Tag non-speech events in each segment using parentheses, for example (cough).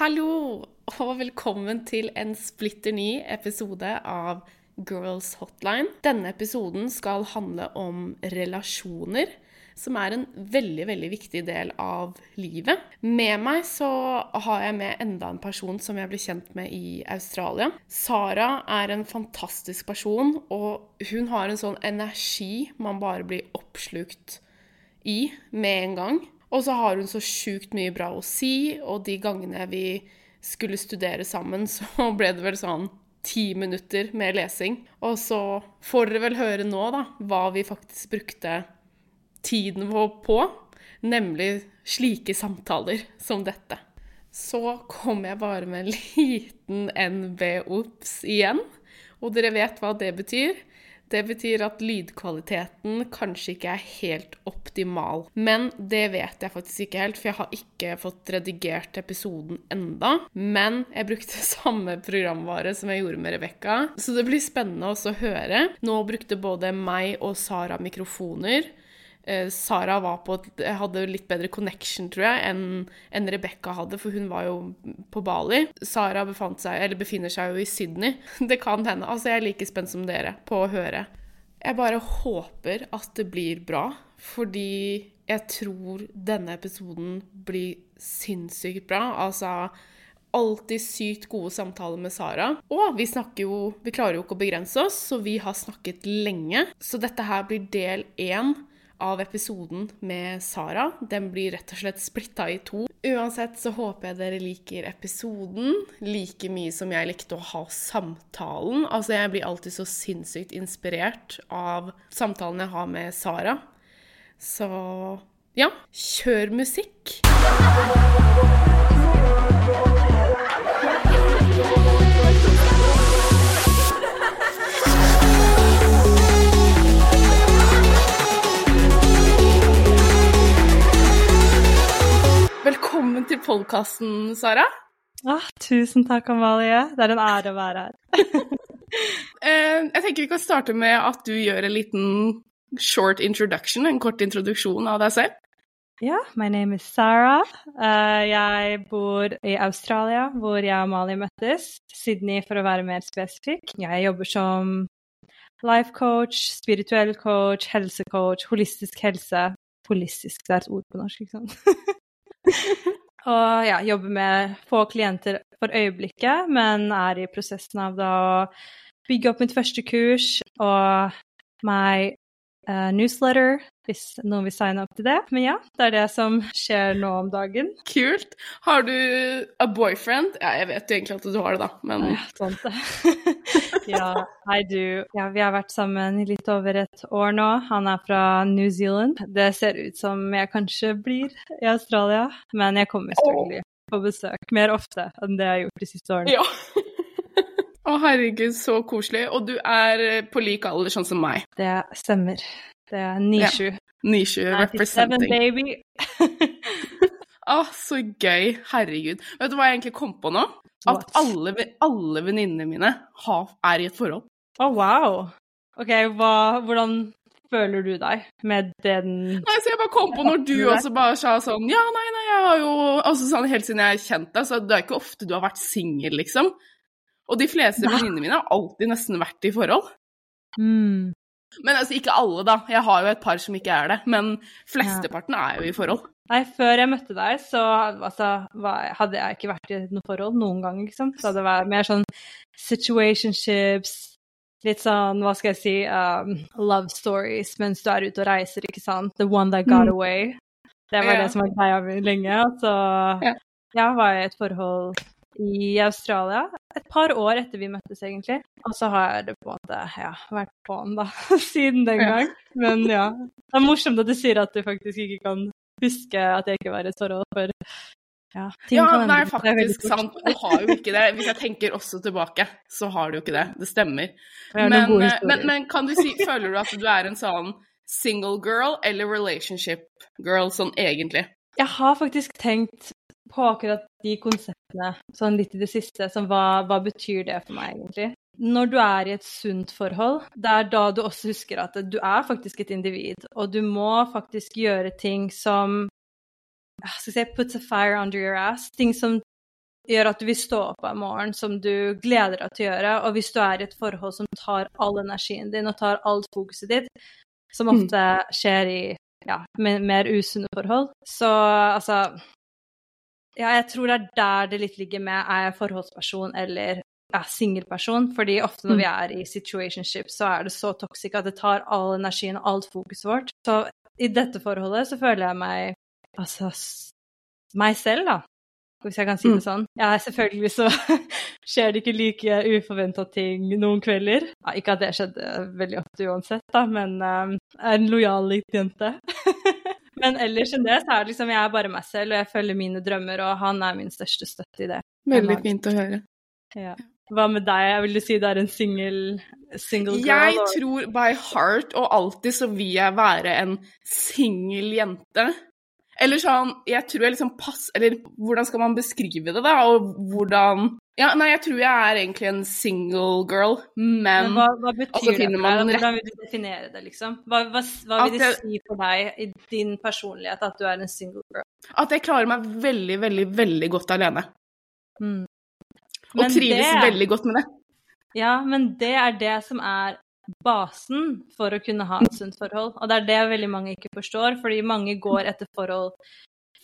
Hallo, og velkommen til en splitter ny episode av Girls Hotline. Denne episoden skal handle om relasjoner, som er en veldig, veldig viktig del av livet. Med meg så har jeg med enda en person som jeg ble kjent med i Australia. Sara er en fantastisk person, og hun har en sånn energi man bare blir oppslukt i med en gang. Og så har hun så sjukt mye bra å si, og de gangene vi skulle studere sammen, (laughs) så ble det vel sånn ti minutter med lesing. Og så får dere vel høre nå, da, hva vi faktisk brukte tiden vår på. Nemlig slike samtaler som dette. Så kom jeg bare med en (laughs) liten NB-ops igjen. Og dere vet hva det betyr. Det betyr at lydkvaliteten kanskje ikke er helt optimal. Men det vet jeg faktisk ikke helt, for jeg har ikke fått redigert episoden enda. Men jeg brukte (laughs) samme programvare som jeg gjorde med Rebekka, så det blir spennende også å høre. Nå brukte både meg og Sara mikrofoner. Eh, Sara på, hadde litt bedre connection, tror jeg, enn en Rebekka hadde, for hun var jo på Bali. Sara seg, befinner seg jo i Sydney. (laughs) Det kan hende. Altså, jeg er like spent som dere på å høre. Jeg bare håper at det blir bra, fordi jeg tror denne episoden blir sinnssykt bra. Altså alltid sykt gode samtaler med Sara. Og vi snakker jo Vi klarer jo ikke å begrense oss, så vi har snakket lenge. Så dette her blir del én av episoden med Sara. Den blir rett og slett splitta i to. Uansett så håper jeg dere liker episoden like mye som jeg likte å ha samtalen. Altså, jeg blir alltid så sinnssykt inspirert av samtalen jeg har med Sara. Så ja, kjør musikk! Velkommen til podkasten, Sara. Ah, tusen takk, Amalie. Det er en ære å være her. (laughs) Eh, jeg tenker vi kan starte med at du gjør en liten short introduction, en kort introduksjon av deg selv. Ja, yeah, my name is Sarah. Uh, jeg bor i Australia, hvor jeg og Amalie møttes. Sydney, for å være mer spesifikk. Jeg jobber som life coach, spirituell coach, helsecoach, holistisk helse. Holistisk, det er et ord på norsk, ikke sant? (laughs) (laughs) og ja, jobber med få klienter for øyeblikket, men er i prosessen av da å bygge opp mitt første kurs og uh, newsletter, hvis noen vil signe opp til det. Men ja, det er det som skjer nå om dagen. Kult. Har du a boyfriend? Ja, jeg vet jo egentlig at du har det, da, men Ja, sant det. (laughs) ja, I do. Ja, vi har vært sammen i litt over et år nå. Han er fra New Zealand. Det ser ut som jeg kanskje blir i Australia, men jeg kommer selvfølgelig på besøk mer ofte enn det jeg har gjort de siste årene. Ja. Å, herregud, så koselig. Og du er på lik alder, sånn som meg. Det stemmer. Det er Nishu. Ja. Nishu representing. baby. (laughs) Å, så gøy. Herregud. Vet du hva jeg egentlig kom på nå? At What? alle, alle venninnene mine har, er i et forhold. Å, oh, wow. OK, hva, hvordan føler du deg med den Nei, så Jeg bare kom på når du også bare sa sånn Ja, nei, nei, jeg har jo altså sånn Helt siden jeg har kjent deg, så det er ikke ofte du har vært singel, liksom. Og de fleste venninnene mine har alltid nesten vært i forhold. Mm. Men altså, ikke alle, da. Jeg har jo et par som ikke er det. Men flesteparten er jo i forhold. Nei, før jeg møtte deg, så altså, hadde jeg ikke vært i noe forhold noen gang, liksom. Så det var mer sånn situationships, litt sånn, hva skal jeg si, um, love stories mens du er ute og reiser, ikke sant. The one that got mm. away. Det var ja. det som var greia mi lenge. Så ja. jeg var i et forhold i Australia et par år etter vi møttes, egentlig. Og så har det på en måte ja, vært på'n, da, (laughs) siden den gang. Men ja. Det er morsomt at du sier at du faktisk ikke kan huske at jeg ikke var i et forhold for ja, ja det er faktisk sant. Du har jo ikke det. Hvis jeg tenker også tilbake, så har du jo ikke det. Det stemmer. Men, eh, men, men kan du si, føler du at du er en sånn single girl eller relationship girl sånn egentlig? Jeg har faktisk tenkt på akkurat de konseptene sånn litt i det siste. Som hva, hva betyr det for meg, egentlig? Når du er i et sunt forhold, det er da du også husker at du er faktisk et individ, og du må faktisk gjøre ting som skal si, puts a fire under your ass. Ting som gjør at du vil stå opp en morgen, som du gleder deg til å gjøre. Og hvis du er i et forhold som tar all energien din og tar alt fokuset ditt, som Mm. ofte skjer i ja, mer usunne forhold, så altså Ja, jeg tror det er der det litt ligger med er jeg forholdsperson eller ja, singelperson. Fordi ofte når Mm. vi er i situationship, så er det så toxic at det tar all energien og alt fokuset vårt. Så i dette forholdet så føler jeg meg altså meg selv, da. Hvis jeg kan si det sånn. Ja, selvfølgelig så (laughs) skjer det ikke like uforventa ting noen kvelder. Ja, ikke at det skjedde veldig ofte uansett, da, men um, jeg er en lojal liten jente. (laughs) men ellers enn det, så er det liksom jeg er bare meg selv, og jeg følger mine drømmer, og han er min største støtte i det. Veldig fint å høre. Ja. Hva med deg? Vil du si det er en single, single girl? Jeg og- tror by heart og alltid så vil jeg være en singel jente. Eller sånn Jeg tror jeg liksom pass... Eller hvordan skal man beskrive det, da? Og hvordan Ja, nei, jeg tror jeg er egentlig en single girl, men, Men hva, hva betyr det Hvordan vil du definere det, liksom? Hva, hva, hva vil det jeg- si for deg i din personlighet at du er en single girl? at jeg klarer meg veldig, veldig, veldig godt alene. Mm. Og trives det- veldig godt med det. Ja, men det er det som er basen for å kunne ha et sunt forhold. Og det er det veldig mange ikke forstår, fordi mange går etter forhold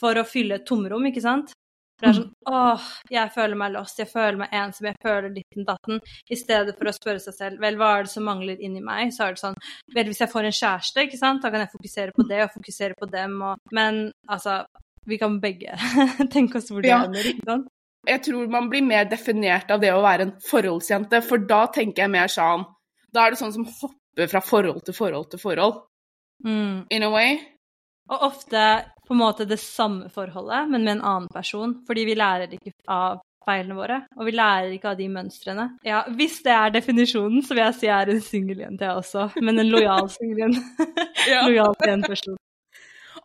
for å fylle et tomrom, ikke sant? For Det er sånn åh, jeg føler meg lost, jeg føler meg ensom, jeg føler ditten datten. I stedet for å spørre seg selv vel, hva er det som mangler inni meg, så er det sånn vel, hvis jeg får en kjæreste, ikke sant, da kan jeg fokusere på det og fokusere på dem og Men altså, vi kan begge (laughs) tenke oss hvor det Ja. ender, ikke sant? Jeg tror man blir mer definert av det å være en forholdsjente, for da tenker jeg mer sånn Da er det sånn som hopper fra forhold til forhold til forhold, Mm. in a way. Og ofte på en måte det samme forholdet, men med en annen person. Fordi vi lærer ikke av feilene våre, og vi lærer ikke av de mønstrene. Ja, Hvis det er definisjonen, så vil jeg si jeg er en singeljente, jeg også. Men en lojal singeljente. (laughs) Ja. lojal til en person.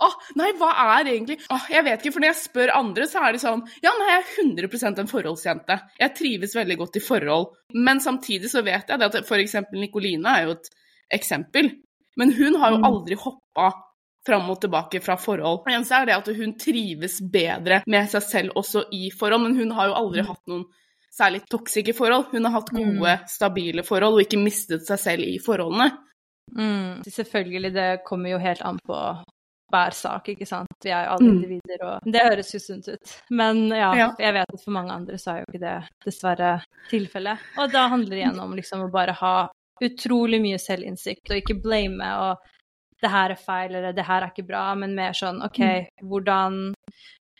Åh, nei, hva er egentlig Åh, Jeg vet ikke, for når jeg spør andre, så er de sånn Ja, nei, jeg er 100 en forholdsjente. Jeg trives veldig godt i forhold. Men samtidig så vet jeg det at f.eks. Nikoline er jo et eksempel. Men hun har jo Mm. aldri hoppa fram og tilbake fra forhold. Det eneste er det at hun trives bedre med seg selv også i forhold, men hun har jo aldri hatt noen særlig toksike forhold. Hun har hatt gode, stabile forhold og ikke mistet seg selv i forholdene. Mm. Selvfølgelig, det kommer jo helt an på hver sak, ikke sant. Vi er jo alle Mm. individer, og det høres jo sunt ut. Men ja, Ja. jeg vet at for mange andre så er jo ikke det dessverre tilfellet. Og da handler det igjen om liksom å bare ha utrolig mye selvinnsikt, og ikke blame og det her er feil, eller det her er ikke bra, men mer sånn OK, hvordan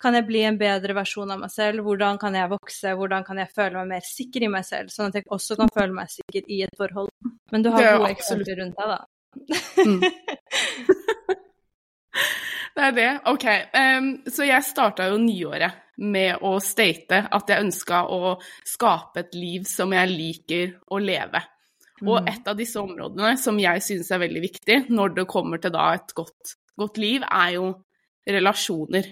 kan jeg bli en bedre versjon av meg selv? Hvordan kan jeg vokse? Hvordan kan jeg føle meg mer sikker i meg selv, sånn at jeg også kan føle meg sikker i et forhold? Men du har gode eksempler rundt deg, da. Mm. (laughs) (laughs) Det er det. OK. Um, så jeg starta jo nyåret med å state at jeg ønska å skape et liv som jeg liker å leve. Og Mm. et av disse områdene som jeg syns er veldig viktig når det kommer til da et godt, godt liv, er jo relasjoner.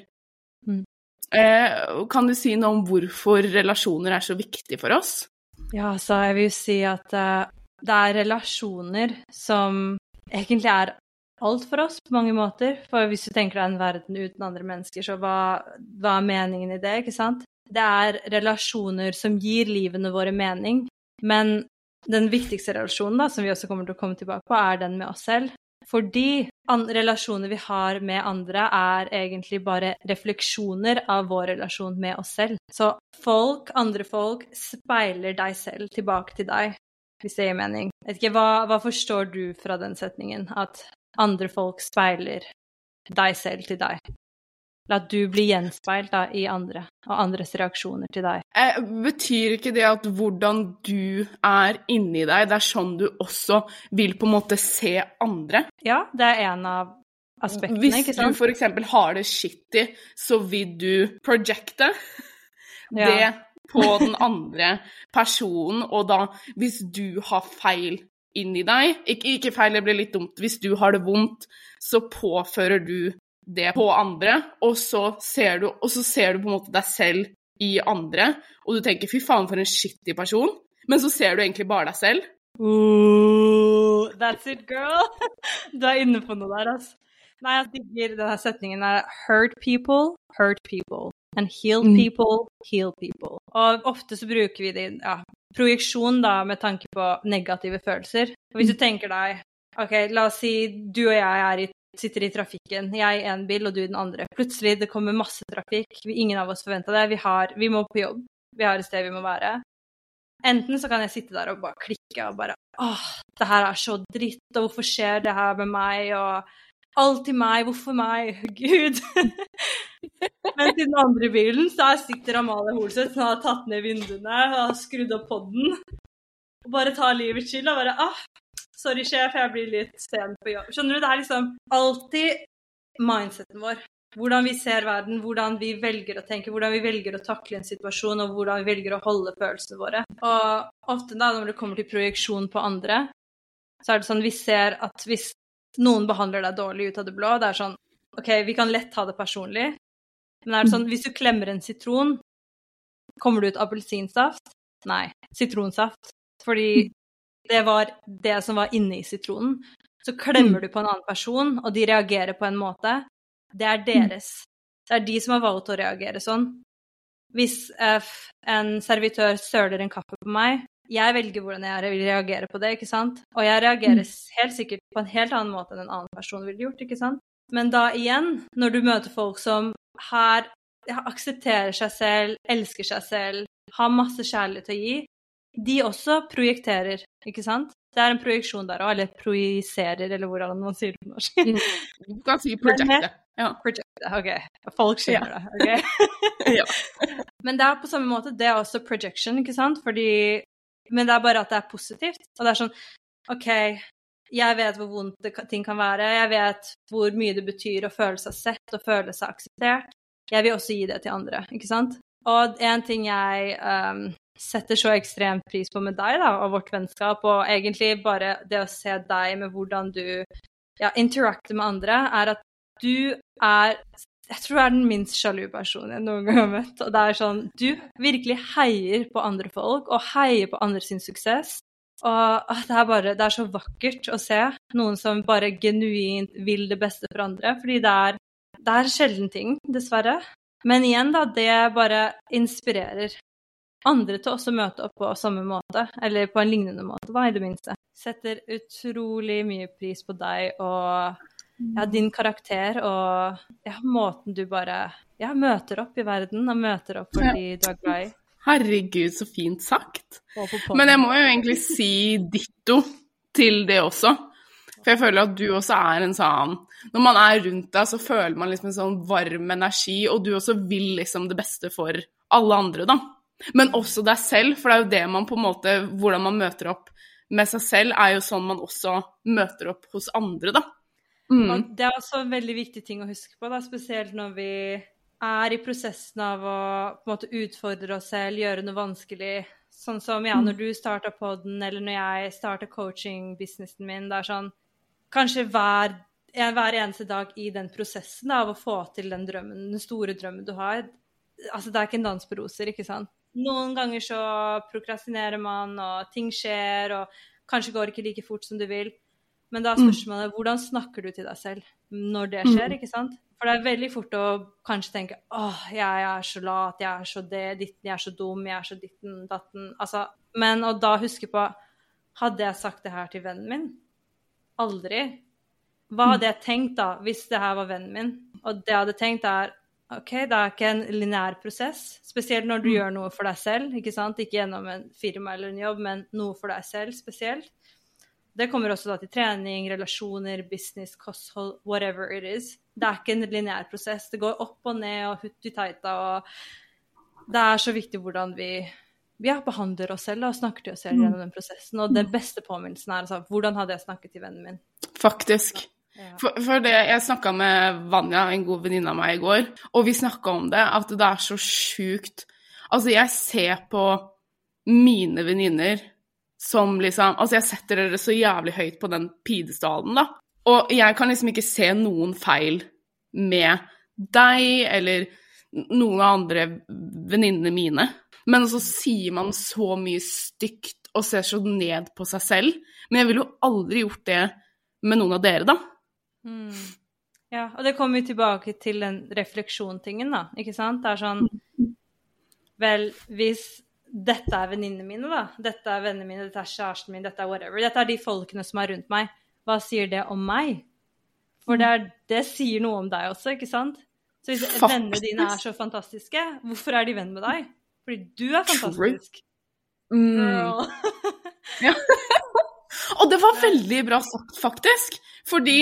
Mm. Uh, kan du si noe om hvorfor relasjoner er så viktig for oss? Ja, så jeg vil si at uh, det er relasjoner som egentlig er alt for oss på mange måter. For hvis du tenker deg en verden uten andre mennesker, så hva, hva er meningen i det, ikke sant? Det er relasjoner som gir livene våre mening, men den viktigste relasjonen, da, som vi også kommer til å komme tilbake på, er den med oss selv. Fordi relasjoner vi har med andre, er egentlig bare refleksjoner av vår relasjon med oss selv. Så folk, andre folk, speiler deg selv tilbake til deg, hvis det gir mening. Vet ikke, hva, hva forstår du fra den setningen? At andre folk speiler deg selv til deg? La du bli gjenspeilt da, i andre, og andres reaksjoner til deg. Eh, betyr ikke det at hvordan du er inni deg, det er sånn du også vil på en måte se andre? Ja, det er en av aspektene, Hvis ikke du for f.eks. har det shitty, så vil du projecte Ja. det på den andre personen, og da, hvis du har feil inni deg ikke, ikke feil, det blir litt dumt. Hvis du har det vondt, så påfører du det på andre, og så ser du, så ser du på en måte deg selv i andre, og du tenker 'fy faen, for en skittig person', men så ser du egentlig bare deg selv. Ooh, that's it, girl. (laughs) Du er inne på noe der, altså. Nei, jeg digger denne setningen. Hurt people, hurt people. And healed Mm. people, heal people. Og ofte så bruker vi det ja, projeksjon da med tanke på negative følelser. Og hvis du tenker deg OK, la oss si du og jeg i, sitter i trafikken. Jeg i en bil, og du i den andre. Plutselig det kommer masse trafikk. Ingen av oss forventa det. Vi, har, vi må på jobb. Vi har et sted vi må være. Enten så kan jeg sitte der og bare klikke og bare åh, det her er så dritt, og hvorfor skjer det her med meg, og alltid meg, hvorfor meg, (laughs) gud. Mens i den andre bilen så sitter Amalie Holseth som har tatt ned vinduene og skrudd opp podden. Og bare tar livet chill og bare ah, sorry sjef, jeg blir litt sen på jobb. Skjønner du, det er liksom alltid mindseten vår. Hvordan vi ser verden, hvordan vi velger å tenke, hvordan vi velger å takle en situasjon, og hvordan vi velger å holde følelsene våre. Og ofte da, når det kommer til projeksjon på andre, så er det sånn vi ser at hvis noen behandler deg dårlig ut av det blå, det er sånn OK, vi kan lett ta det personlig, men er det sånn hvis du klemmer en sitron, kommer det ut appelsinsaft? Nei, sitronsaft. Fordi det var det som var inne i sitronen. Så klemmer du på en annen person, og de reagerer på en måte. Det er deres. Det er de som har valgt å reagere sånn. Hvis en servitør søler en kaffe på meg, jeg velger hvordan jeg vil reagere på det, ikke sant? Og jeg reagerer helt sikkert på en helt annen måte enn en annen person ville gjort, ikke sant? Men da igjen, når du møter folk som her aksepterer seg selv, elsker seg selv, har masse kjærlighet å gi, de også projekterer, ikke sant? Det er en projeksjon der òg, eller projiserer, eller hvordan man sier det på norsk. Mm. Du kan si (laughs) projecte. Ja. Projecte, OK. Folk skjønner ja. det. ok? (laughs) ja. (laughs) Men det er på samme måte, det er også projection, ikke sant? Fordi Men det er bare at det er positivt. Og det er sånn OK, jeg vet hvor vondt ting kan være. Jeg vet hvor mye det betyr å føle seg sett og føle seg akseptert. Jeg vil også gi det til andre, ikke sant? Og en ting jeg um, setter så ekstremt pris på med deg da, og vårt vennskap, og egentlig bare det å se deg med hvordan du ja, interacter med andre, er at du er jeg tror jeg er den minst sjalu personen jeg noen gang har møtt. Og det er sånn Du virkelig heier på andre folk, og heier på andre sin suksess. Og det er bare Det er så vakkert å se noen som bare genuint vil det beste for andre. Fordi det er, det er sjelden ting, dessverre. Men igjen, da, det bare inspirerer andre til også møte opp på samme måte, eller på en lignende måte, da, i det minste. Setter utrolig mye pris på deg og ja, din karakter og ja, måten du bare ja, møter opp i verden og møter opp fordi du er glad i. Herregud, så fint sagt. Men jeg må jo egentlig si ditto til det også. For jeg føler at du også er en sånn Når man er rundt deg, så føler man liksom en sånn varm energi, og du også vil liksom det beste for alle andre, da. Men også deg selv, for det er jo det man på en måte Hvordan man møter opp med seg selv, er jo sånn man også møter opp hos andre, da. Mm. det er også en veldig viktig ting å huske på, da, spesielt når vi er i prosessen av å måte utfordre oss selv, gjøre noe vanskelig. Sånn som ja, når mm. du starta poden, eller når jeg starta coaching-businessen min. Det er sånn Kanskje hver, hver eneste dag i den prosessen da, av å få til den drømmen, den store drømmen du har. Altså, det er ikke en dans på roser, ikke sant? Noen ganger så prokrastinerer man, og ting skjer, og kanskje går det ikke like fort som du vil. Men da er mm. spørsmålet hvordan snakker du til deg selv når det skjer, mm. ikke sant? For det er veldig fort å kanskje tenke åh, jeg er så lat, jeg er så det, ditten, jeg er så dum, jeg er så ditten, datten Altså, men å da huske på Hadde jeg sagt det her til vennen min? Aldri. Hva hadde jeg tenkt da, hvis det her var vennen min? Og det jeg hadde tenkt, er OK, det er ikke en lineær prosess. Spesielt når du mm. gjør noe for deg selv. Ikke sant? Ikke gjennom en firma eller en jobb, men noe for deg selv spesielt. Det kommer også til trening, relasjoner, business, kosthold, whatever it is. Det er ikke en lineær prosess. Det går opp og ned og hutti-taita. og Det er så viktig hvordan vi, vi behandler oss selv og snakker til oss selv mm. gjennom den prosessen. Og den beste påminnelsen er altså hvordan hadde jeg snakket til vennen min? Faktisk. For, for, det, Jeg snakka med Vanja, en god venninne av meg, i går, og vi snakka om det, at det er så sjukt Altså, jeg ser på mine venninner som liksom Altså, jeg setter dere så jævlig høyt på den pidestallen, da. Og jeg kan liksom ikke se noen feil med deg eller noen av andre venninnene mine. Men så sier man så mye stygt og ser så ned på seg selv. Men jeg ville jo aldri gjort det med noen av dere, da. Mm. Ja, og det kommer jo tilbake til den refleksjontingen, da. Ikke sant? Det er sånn Vel, hvis dette er venninnene mine, da, dette er vennene mine, dette er kjæresten min, dette er whatever, dette er de folkene som er rundt meg, hva sier det om meg? For det, er, det sier noe om deg også, ikke sant? Så hvis Faktisk. vennene dine er så fantastiske, hvorfor er de venn med deg? Fordi du er fantastisk. Mm. (laughs) ja. Og det var veldig bra sagt, faktisk. Fordi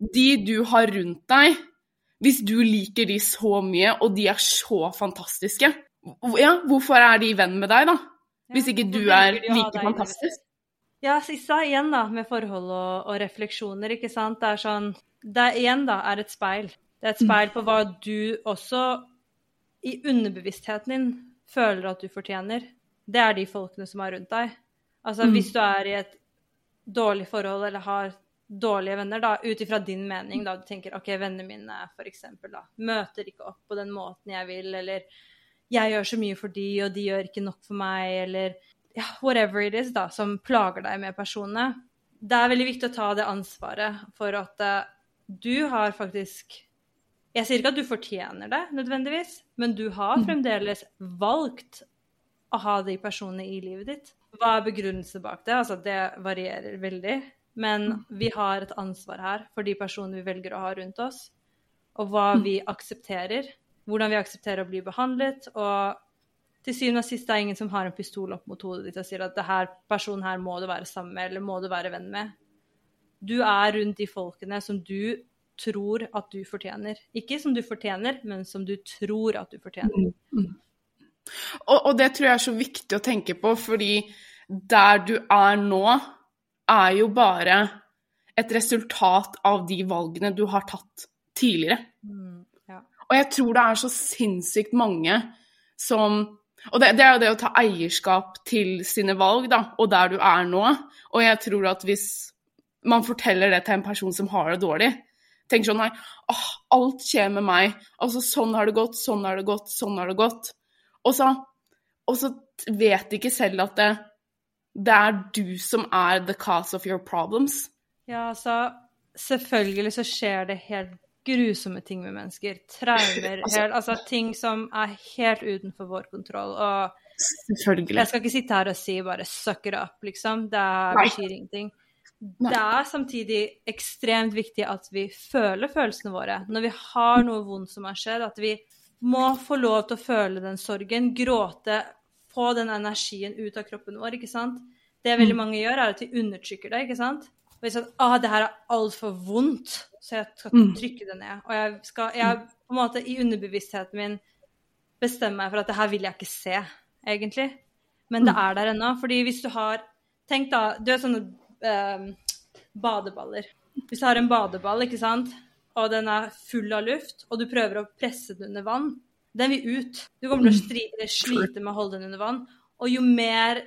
de du har rundt deg, hvis du liker de så mye, og de er så fantastiske, ja, hvorfor er de venn med deg, da? Hvis ikke du er like fantastisk. Ja, Sissa, igjen da, med forhold og, og refleksjoner, ikke sant. Det er sånn Det er igjen da, er et speil. Det er et speil på hva du også i underbevisstheten din føler at du fortjener. Det er de folkene som er rundt deg. Altså Mm. hvis du er i et dårlig forhold eller har dårlige venner, da, ut ifra din mening, da du tenker OK, vennene mine for eksempel, da, møter ikke opp på den måten jeg vil, eller jeg gjør så mye for de, og de gjør ikke nok for meg, eller ja, whatever it is da, som plager deg med personene. Det er veldig viktig å ta det ansvaret for at uh, du har faktisk Jeg sier ikke at du fortjener det nødvendigvis, men du har fremdeles valgt å ha de personene i livet ditt. Hva er begrunnelsen bak det? Altså, det varierer veldig. Men vi har et ansvar her for de personene vi velger å ha rundt oss, og hva vi aksepterer. Hvordan vi aksepterer å bli behandlet. Og til syvende og sist det er ingen som har en pistol opp mot hodet ditt og sier at det her personen her må du være sammen med, eller må du være venn med. Du er rundt de folkene som du tror at du fortjener. Ikke som du fortjener, men som du tror at du fortjener. Og, og det tror jeg er så viktig å tenke på, fordi der du er nå, er jo bare et resultat av de valgene du har tatt tidligere. Mm. Og jeg tror det er så sinnssykt mange som Og det, det er jo det å ta eierskap til sine valg, da, og der du er nå. Og jeg tror at hvis man forteller det til en person som har det dårlig, tenker sånn nei, åh, alt skjer med meg. Altså sånn har det gått, sånn har det gått, sånn har det gått. Og så, og så vet de ikke selv at det, det er du som er the cause of your problems. Ja, altså Selvfølgelig så skjer det helt grusomme ting med mennesker. Traumer, (laughs) Altså- helt, altså ting som er helt utenfor vår kontroll. Og jeg skal ikke sitte her og si bare 'suck it up', liksom. Det betyr ingenting. Det er samtidig ekstremt viktig at vi føler følelsene våre. Når vi har noe vondt som har skjedd, at vi må få lov til å føle den sorgen, gråte, få den energien ut av kroppen vår, ikke sant? Det veldig mange gjør, er at vi undertrykker det, ikke sant? Og jeg sier at ah, det her er altfor vondt, så jeg skal Mm. trykke det ned. Og jeg skal jeg, på en måte i underbevisstheten min bestemme meg for at det her vil jeg ikke se, egentlig. Men det er der ennå. Fordi hvis du har Tenk da, du har sånne eh, badeballer. Hvis du har en badeball, ikke sant, og den er full av luft, og du prøver å presse den under vann, den vil ut. Du kommer til å stri slite med å holde den under vann. Og jo mer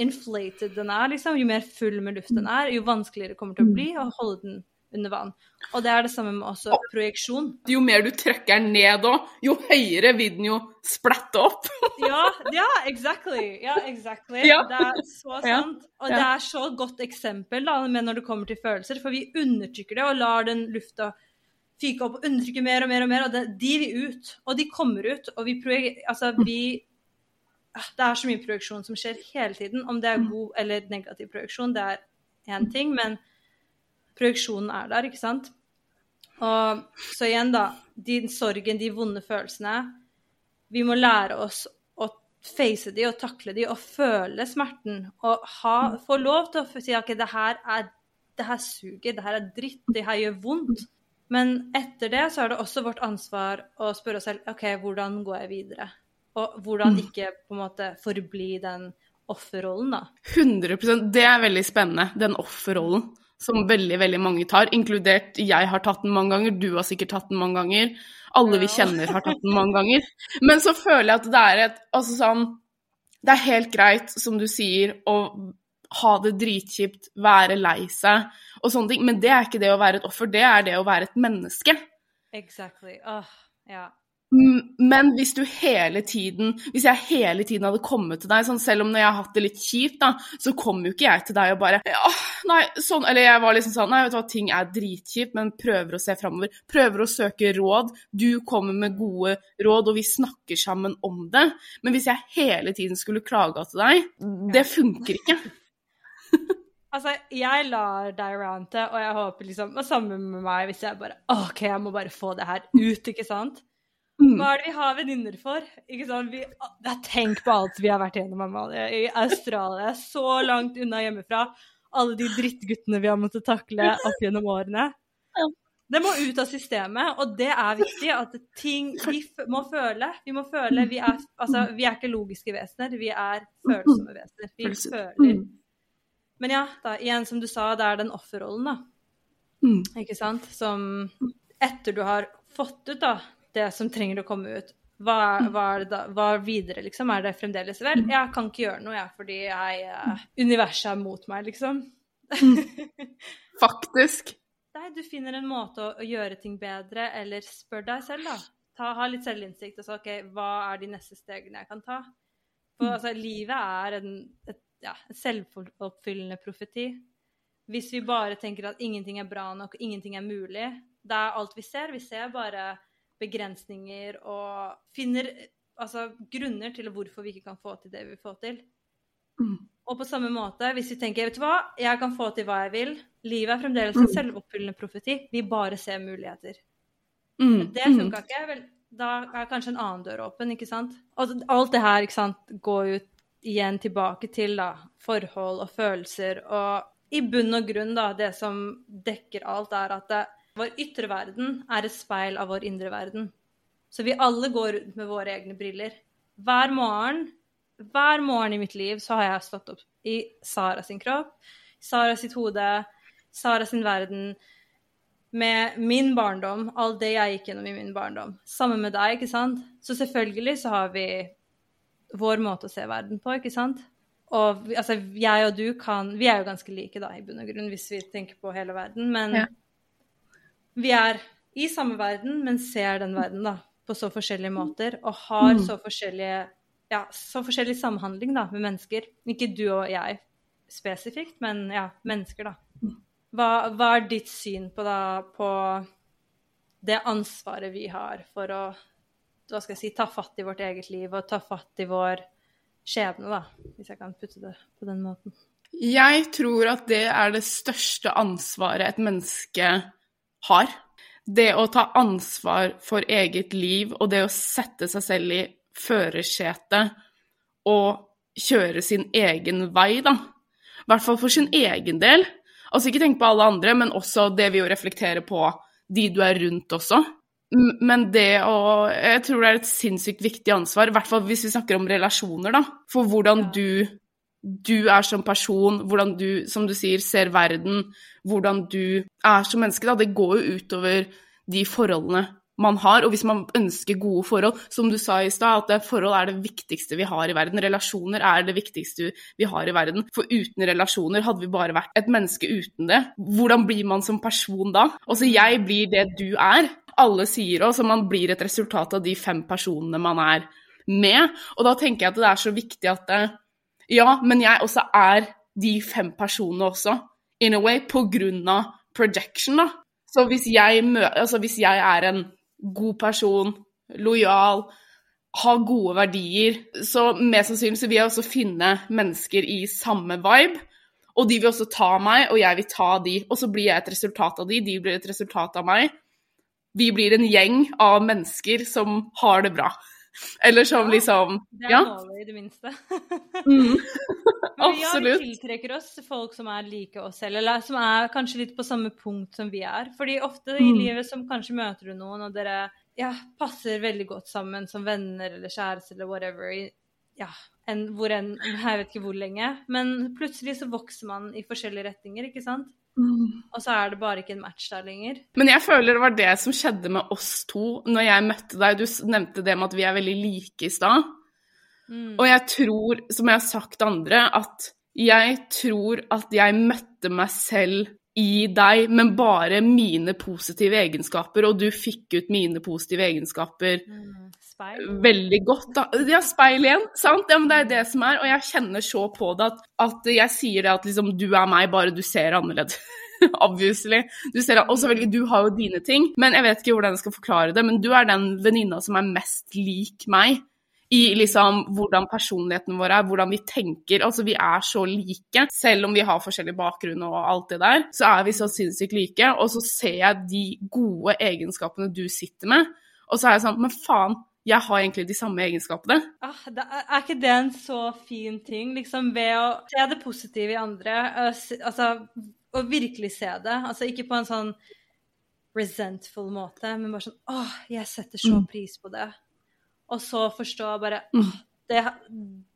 inflated den er, liksom, jo mer full med luft den er, jo vanskeligere kommer det til å bli å holde den under vann. Og det er det samme med også projeksjon. Jo mer du trykker den ned òg, jo høyere vil den jo splatte opp. (laughs) Ja, ja, exactly. Ja, exactly. Ja. Det er så sant. Og det er så godt eksempel da, med når det kommer til følelser, for vi undertrykker det og lar den lufta fyke opp og undertrykke mer og mer og mer, og det, de vil ut. Og de kommer ut, og vi Altså, vi Det er så mye projeksjon som skjer hele tiden. Om det er god eller negativ projeksjon, det er én ting, men projeksjonen er der, ikke sant? Og så igjen, da. De sorgen, de vonde følelsene. Vi må lære oss å face de og takle de og føle smerten. Og ha, få lov til å si at det her er det her suger, det her er dritt, det her gjør vondt. Men etter det så er det også vårt ansvar å spørre oss selv OK, hvordan går jeg videre? Og hvordan ikke på en måte forbli den offerrollen, da. 100% Det er veldig spennende, den offerrollen som veldig veldig mange tar, inkludert jeg har tatt den mange ganger, du har sikkert tatt den mange ganger, alle vi kjenner har tatt den mange ganger. Men så føler jeg at det er et Altså sånn Det er helt greit, som du sier, å ha det dritkjipt, være lei seg og sånne ting, men det er ikke det å være et offer, det er det å være et menneske. Exactly. Åh, ja. Men hvis du hele tiden Hvis jeg hele tiden hadde kommet til deg, sånn selv om når jeg har hatt det litt kjipt, da, så kom jo ikke jeg til deg og bare ja, nei, sånn, Eller jeg var liksom sånn Nei, vet du hva, ting er dritkjipt, men prøver å se framover. Prøver å søke råd. Du kommer med gode råd, og vi snakker sammen om det. Men hvis jeg hele tiden skulle klaga til deg, det funker ikke. (laughs) (laughs) Altså, jeg lar deg rante, og jeg håper liksom Og sammen med meg, hvis jeg bare OK, jeg må bare få det her ut, ikke sant? Mm. Hva er det vi har venninner for? Ikke sant? Vi, tenk på alt vi har vært gjennom Amalie. i Australia, så langt unna hjemmefra. Alle de drittguttene vi har måttet takle opp gjennom årene. Det må ut av systemet, og det er viktig at ting Vi må føle. Vi må føle. Vi er, altså, vi er ikke logiske vesener, vi er følsomme vesener. Vi føler. Men ja, da, igjen som du sa, det er den offerrollen, da. Mm. Ikke sant? Som etter du har fått ut da, det som trenger å komme ut, hva, hva, er det da, hva videre, liksom? Er det fremdeles vel? Jeg kan ikke gjøre noe, jeg, fordi jeg, uh, universet er mot meg, liksom. (laughs) Faktisk. Nei, du finner en måte å, å, gjøre ting bedre, eller spør deg selv, da. Ta, ha litt selvinnsikt og så OK, hva er de neste stegene jeg kan ta? For altså, livet er en, et ja, selvoppfyllende profeti. Hvis vi bare tenker at ingenting er bra nok, og ingenting er mulig, det er alt vi ser. Vi ser bare begrensninger og finner altså, grunner til hvorfor vi ikke kan få til det vi vil få til. Mm. Og på samme måte, hvis vi tenker vet du hva, jeg kan få til hva jeg vil Livet er fremdeles en mm. selvoppfyllende profeti. Vi bare ser muligheter. Mm. Det funka ikke. Vel, da er kanskje en annen dør åpen, ikke sant? Og alt det her ikke sant, går ut igjen tilbake til da, forhold og følelser. Og i bunn og grunn, da, det som dekker alt, er at det, vår ytre verden er et speil av vår indre verden. Så vi alle går rundt med våre egne briller. Hver morgen, hver morgen i mitt liv så har jeg stått opp i Sara sin kropp, Sara sitt hode, Sara sin verden, med min barndom, alt det jeg gikk gjennom i min barndom. Sammen med deg, ikke sant? Så selvfølgelig så har vi vår måte å se verden på, ikke sant? Og altså, jeg og du kan Vi er jo ganske like, da, i bunn og grunn, hvis vi tenker på hele verden. Men ja. Vi er i samme verden, men ser den verden, da, på så forskjellige måter. Og har så Ja, så forskjellig samhandling, da, med mennesker. Ikke du og jeg spesifikt, men ja, mennesker, da. Hva, hva er ditt syn på, da, på det ansvaret vi har for å hva skal jeg si, ta fatt i vårt eget liv og ta fatt i vår skjebne, da, hvis jeg kan putte det på den måten. Jeg tror at det er det største ansvaret et menneske har. Det å ta ansvar for eget liv og det å sette seg selv i førersetet og kjøre sin egen vei, da. I hvert fall for sin egen del. Altså ikke tenk på alle andre, men også det vi jo reflekterer på de du er rundt også. Men det å Jeg tror det er et sinnssykt viktig ansvar, i hvert fall hvis vi snakker om relasjoner, da. For hvordan du, du er som person, hvordan du, som du sier, ser verden, hvordan du er som menneske, da. Det går jo utover de forholdene man har. Og hvis man ønsker gode forhold, som du sa i stad, at forhold er det viktigste vi har i verden. Relasjoner er det viktigste vi har i verden. For uten relasjoner hadde vi bare vært et menneske uten det. Hvordan blir man som person da? Altså, jeg blir det du er alle sier også at man blir et resultat av de fem personene man er med. Og da tenker jeg at det er så viktig at det, Ja, men jeg også er de fem personene også, in a way, på grunn av projection, da. Så hvis jeg, altså hvis jeg er en god person, lojal, har gode verdier, så mest sannsynlig så vil jeg også finne mennesker i samme vibe. Og de vil også ta meg, og jeg vil ta de. Og så blir jeg et resultat av de, de blir et resultat av meg vi blir en gjeng av mennesker som har det bra. Eller som liksom Det er ja. målet, i det minste. (laughs) mm. Absolutt. Vi tiltrekker oss folk som er like oss selv, eller som er kanskje litt på samme punkt som vi er. Fordi ofte i mm. livet som kanskje møter du noen, og dere ja, passer veldig godt sammen som venner eller kjæreste eller whatever. Ja, en, hvor en, jeg vet ikke hvor lenge. Men plutselig så vokser man i forskjellige retninger, ikke sant? Og så er det bare ikke en match der lenger. Men jeg føler det var det som skjedde med oss to når jeg møtte deg. Du nevnte det med at vi er veldig like i stad. Mm. Og jeg tror, som jeg har sagt andre, at jeg tror at jeg møtte meg selv i deg, men bare mine positive egenskaper, og du fikk ut mine positive egenskaper Mm, speil. veldig godt. Da. Ja, speil igjen, sant? Ja, men det er det som er, og jeg kjenner så på det at, at jeg sier det at liksom du er meg, bare du ser annerledes. (laughs) Obviously. Du ser, og selvfølgelig, du har jo dine ting, men jeg vet ikke hvordan jeg skal forklare det, men du er den venninna som er mest lik meg. I liksom hvordan personligheten vår er, hvordan vi tenker. Altså, vi er så like. Selv om vi har forskjellig bakgrunn og alt det der, så er vi så sinnssykt like. Og så ser jeg de gode egenskapene du sitter med, og så er jeg sånn Men faen, jeg har egentlig de samme egenskapene. Ah, det er, ikke det en så fin ting, liksom, ved å se det positive i andre? Altså, å virkelig se det. Altså ikke på en sånn resentful måte, men bare sånn Åh, jeg setter så Mm. pris på det. Og så forstå bare Mm. det,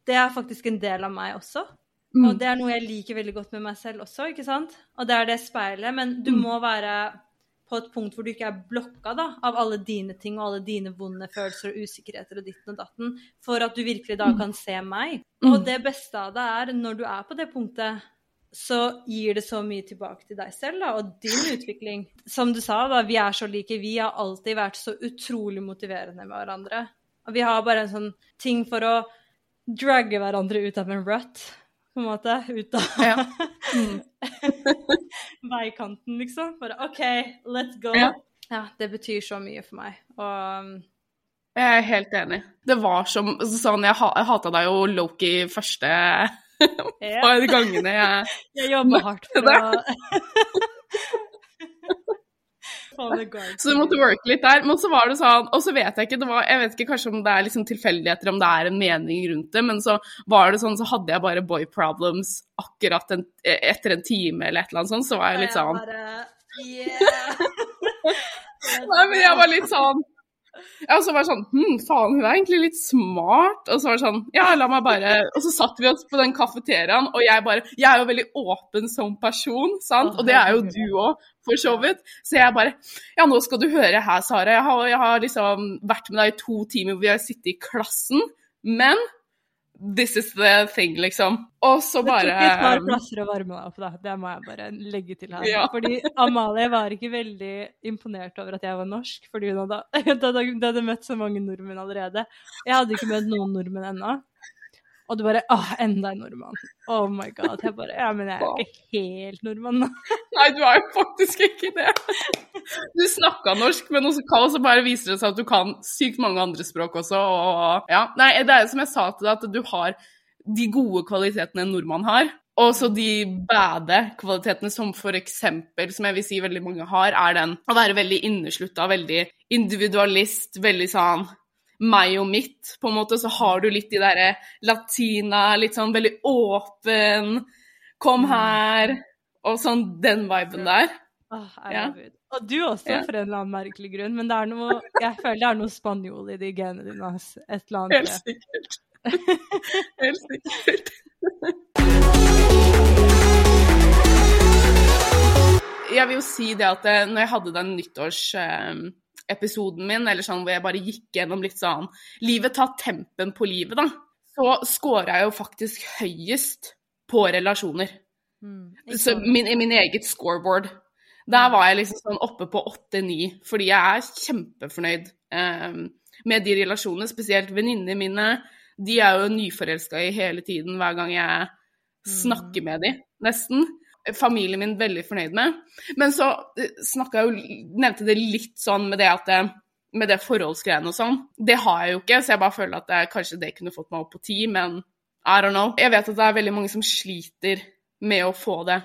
det er faktisk en del av meg også. Mm. Og det er noe jeg liker veldig godt med meg selv også, ikke sant? Og det er det speilet. Men du må være på et punkt hvor du ikke er blokka da, av alle dine ting og alle dine vonde følelser og usikkerheter og ditten og datten, for at du virkelig da kan se meg. Mm. Og det beste av det er, når du er på det punktet, så gir det så mye tilbake til deg selv da, og din utvikling. Som du sa, da, vi er så like. Vi har alltid vært så utrolig motiverende med hverandre. Og vi har bare en sånn ting for å dragge hverandre ut av en rut, på en måte. Ut av Ja. Mm. (laughs) veikanten, liksom. Bare OK, let's go. Ja. Ja, det betyr så mye for meg. Og Jeg er helt enig. Det var som sånn Jeg, jeg hata deg jo Loki første (laughs) par gangene jeg jeg jobber hardt for (laughs) å. Så du måtte worke litt der. Men så var det sånn Og så vet jeg ikke, det var, jeg vet ikke kanskje om det er liksom tilfeldigheter, om det er en mening rundt det, men så var det sånn, så hadde jeg bare boy problems akkurat en, etter en time eller et eller annet sånt, så var jeg litt sånn yeah. (laughs) Nei, men jeg var litt sånn ja, og så var det sånn Hm, faen, hun er egentlig litt smart. Og så var det sånn Ja, la meg bare Og så satt vi oss på den kafeteriaen, og jeg bare Jeg er jo veldig åpen som person, sant? Og det er jo du òg, for så vidt. Så jeg bare Ja, nå skal du høre her, Sara. Jeg har, jeg har liksom vært med deg i to timer hvor vi har sittet i klassen, men this is the thing, liksom. Og så Det tok bare et par plasser å varme meg opp, da. Det må jeg bare legge til her. Ja. Fordi Amalie var ikke veldig imponert over at jeg var norsk, fordi hun hadde, (laughs) hun hadde, hun hadde møtt så mange nordmenn allerede. Jeg hadde ikke møtt noen nordmenn ennå. Og du bare åh, enda en nordmann. Oh my god. Jeg bare Ja, men jeg er ikke helt nordmann, da. (laughs) Nei, du er jo faktisk ikke det. Du snakka norsk, men også, og så bare viser det seg at du kan sykt mange andre språk også. Og, ja. Nei, det er som jeg sa til deg, at du har de gode kvalitetene en nordmann har. Og så de bade kvalitetene som for eksempel, som jeg vil si veldig mange har, er den å være veldig inneslutta, veldig individualist, veldig sånn meg og mitt, på en måte, så har du litt de derre latina, litt sånn veldig åpen, kom her, og sånn den viben der. Åh, Ja. Og du også, Ja. for en eller annen merkelig grunn. Men det noe, jeg føler det er noe spanjol i de genene dine. Et eller annet. Helt sikkert. Helt sikkert. Jeg vil jo si det at eh, når jeg hadde den nyttårsepisoden min, eller sånn hvor jeg bare gikk gjennom litt sånn Livet tar tempen på livet, da. Så scora jeg jo faktisk høyest på relasjoner. Mm, Så min, i min eget scoreboard. Der var jeg liksom sånn oppe på 8-9, fordi jeg er kjempefornøyd eh, med de relasjonene, spesielt venninnene mine. De er jo nyforelska i hele tiden hver gang jeg snakker med dem, nesten. Familien min veldig fornøyd med. Men så eh, snakka jeg jo Nevnte det litt sånn med det at eh, med det forholdsgreiene og sånn. Det har jeg jo ikke, så jeg bare føler at jeg, kanskje det kunne fått meg opp på ti, men I don't know. Jeg vet at det er veldig mange som sliter med å få det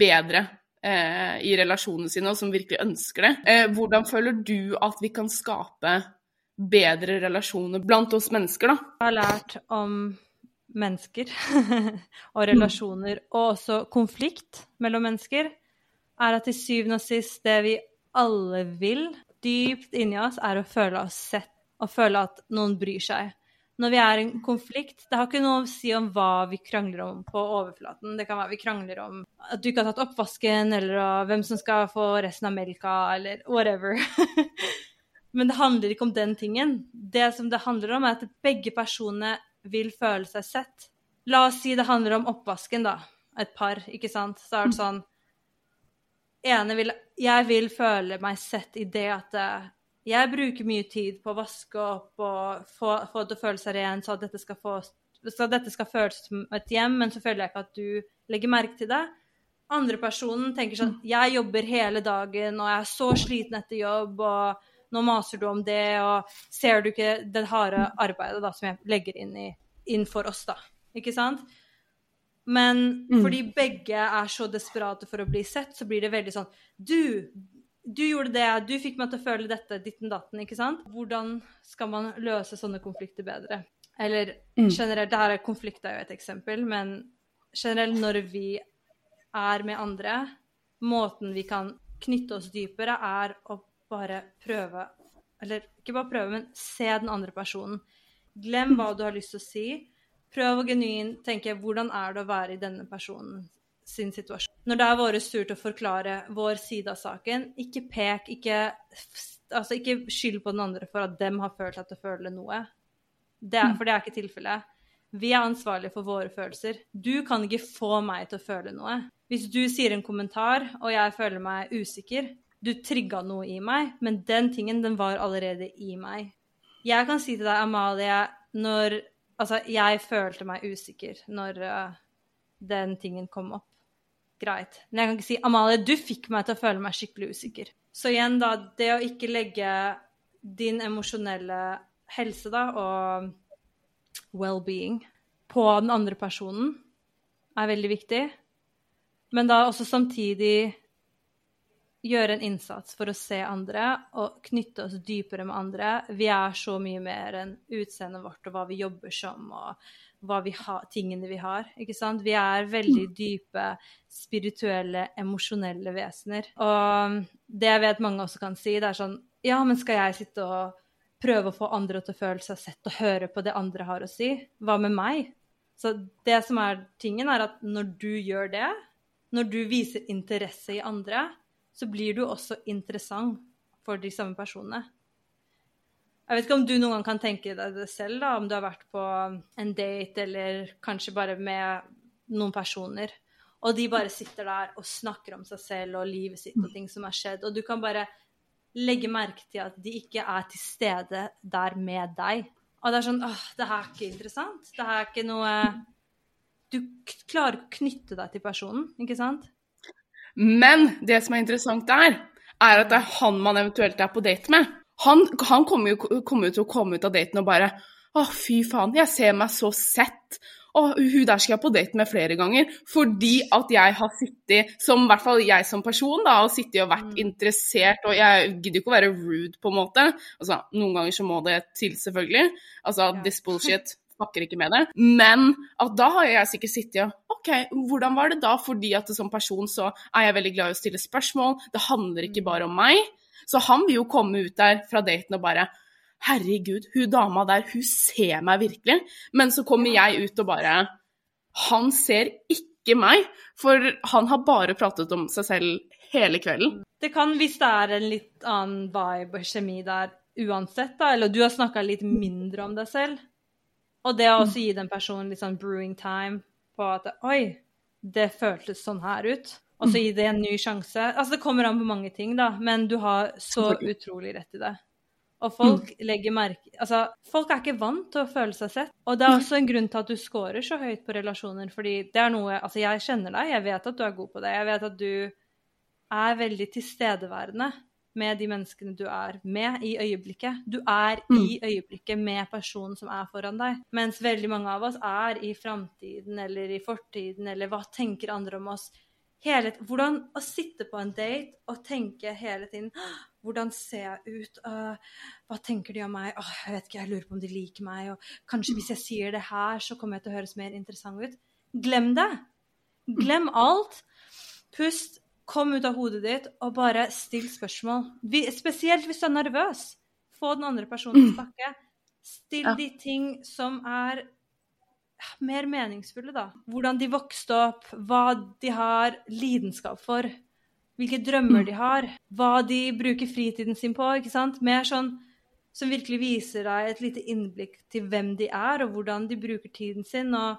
bedre eh, i relasjonene sine, og som virkelig ønsker det. Eh, hvordan føler du at vi kan skape bedre relasjoner blant oss mennesker, da? Jeg har lært om mennesker (laughs) og relasjoner, og også konflikt mellom mennesker, er at til syvende og sist det vi alle vil dypt inni oss, er å føle oss sett og føle at noen bryr seg. Når vi er i en konflikt Det har ikke noe å si om hva vi krangler om på overflaten. Det kan være vi krangler om at du ikke har tatt oppvasken, eller hvem som skal få resten av melka, eller whatever. (laughs) Men det handler ikke om den tingen. Det som det handler om, er at begge personene vil føle seg sett. La oss si det handler om oppvasken, da. Et par, ikke sant. Så er det sånn ene vil Jeg vil føle meg sett i det at eh, jeg bruker mye tid på å vaske opp og få, få det til å seg rent, så at dette skal få så dette skal føles som et hjem, men så føler jeg ikke at du legger merke til det. Andre personen tenker sånn Jeg jobber hele dagen, og jeg er så sliten etter jobb, og nå maser du om det, og ser du ikke det harde arbeidet da, som jeg legger inn, i, inn for oss, da. Ikke sant? Men Mm. fordi begge er så desperate for å bli sett, så blir det veldig sånn Du, du gjorde det, du fikk meg til å føle dette, ditten datten, ikke sant? Hvordan skal man løse sånne konflikter bedre? Eller Mm. generelt, det her er konflikt er jo et eksempel, men generelt når vi er med andre, måten vi kan knytte oss dypere, er å bare prøve Eller ikke bare prøve, men se den andre personen. Glem hva du har lyst til å si. Prøv å genuint tenke hvordan er det å være i denne personen sin situasjon. Når det er vår tur til å forklare vår side av saken, ikke pek, ikke, altså ikke skyld på den andre for at dem har følt seg til å føle noe. Det er, for det er ikke tilfellet. Vi er ansvarlige for våre følelser. Du kan ikke få meg til å føle noe. Hvis du sier en kommentar, og jeg føler meg usikker, du trigga noe i meg, men den tingen, den var allerede i meg. Jeg kan si til deg, Amalie, når Altså, jeg følte meg usikker når uh, den tingen kom opp. Greit. Men jeg kan ikke si 'Amalie, du fikk meg til å føle meg skikkelig usikker'. Så igjen, da, det å ikke legge din emosjonelle helse da, og well-being på den andre personen er veldig viktig. Men da også samtidig gjøre en innsats for å se andre og knytte oss dypere med andre. Vi er så mye mer enn utseendet vårt og hva vi jobber som og vi ha, tingene vi har. ikke sant? Vi er veldig dype, spirituelle, emosjonelle vesener. Og det jeg vet mange også kan si, det er sånn Ja, men skal jeg sitte og prøve å få andre til å føle seg sett og høre på det andre har å si? Hva med meg? Så det som er tingen, er at når du gjør det, når du viser interesse i andre, så blir du også interessant for de samme personene. Jeg vet ikke om du noen gang kan tenke deg det selv, da, om du har vært på en date eller kanskje bare med noen personer, og de bare sitter der og snakker om seg selv og livet sitt og ting som har skjedd, og du kan bare legge merke til at de ikke er til stede der med deg. Og det er sånn åh, det her er ikke interessant. Det her er ikke noe Du klarer å knytte deg til personen, ikke sant? Men det som er interessant der, er at det er han man eventuelt er på date med. Han, han kommer, jo, kommer jo til å komme ut av daten og bare Å, fy faen, jeg ser meg så sett. Og hun der skal jeg på date med flere ganger. Fordi at jeg har sittet, som i hvert fall jeg som person, da, og sittet og vært interessert, og jeg gidder ikke å være rude, på en måte. Altså, noen ganger så må det til, selvfølgelig. Altså, this bullshit fucker ikke med det. Men at da har jeg sikkert sittet og OK, hvordan var det da? Fordi at som person så er jeg veldig glad i å stille spørsmål. Det handler ikke bare om meg. Så han vil jo komme ut der fra daten og bare Herregud, hun dama der, hun ser meg virkelig. Men så kommer jeg ut og bare Han ser ikke meg, for han har bare pratet om seg selv hele kvelden. Det kan, hvis det er en litt annen vibe og kjemi der uansett, da, eller du har snakka litt mindre om deg selv, og det å også gi den personen litt sånn brewing time på at Oi, det føltes sånn her ut. Og så gi det en ny sjanse. Altså, det kommer an på mange ting, da, men du har så utrolig rett i det. Og folk legger merke Altså, folk er ikke vant til å føle seg sett. Og det er også en grunn til at du scorer så høyt på relasjoner, fordi det er noe Altså, jeg kjenner deg, jeg vet at du er god på det. Jeg vet at du er veldig tilstedeværende med de menneskene du er med i øyeblikket. Du er i øyeblikket med personen som er foran deg. Mens veldig mange av oss er i framtiden eller i fortiden, eller hva tenker andre om oss? Hele, hvordan å sitte på en date og tenke hele tiden Hvordan ser jeg ut? Uh, hva tenker de om meg? Oh, jeg vet ikke, jeg lurer på om de liker meg. Og kanskje hvis jeg sier det her, så kommer jeg til å høres mer interessant ut. Glem det. Glem alt. Pust. Kom ut av hodet ditt og bare still spørsmål. Vi, spesielt hvis du er nervøs. Få den andre personen til å snakke. Still Ja. de ting som er mer meningsfulle, da. Hvordan de vokste opp, hva de har lidenskap for, hvilke drømmer de har, hva de bruker fritiden sin på, ikke sant. Mer sånn som virkelig viser deg et lite innblikk til hvem de er, og hvordan de bruker tiden sin, og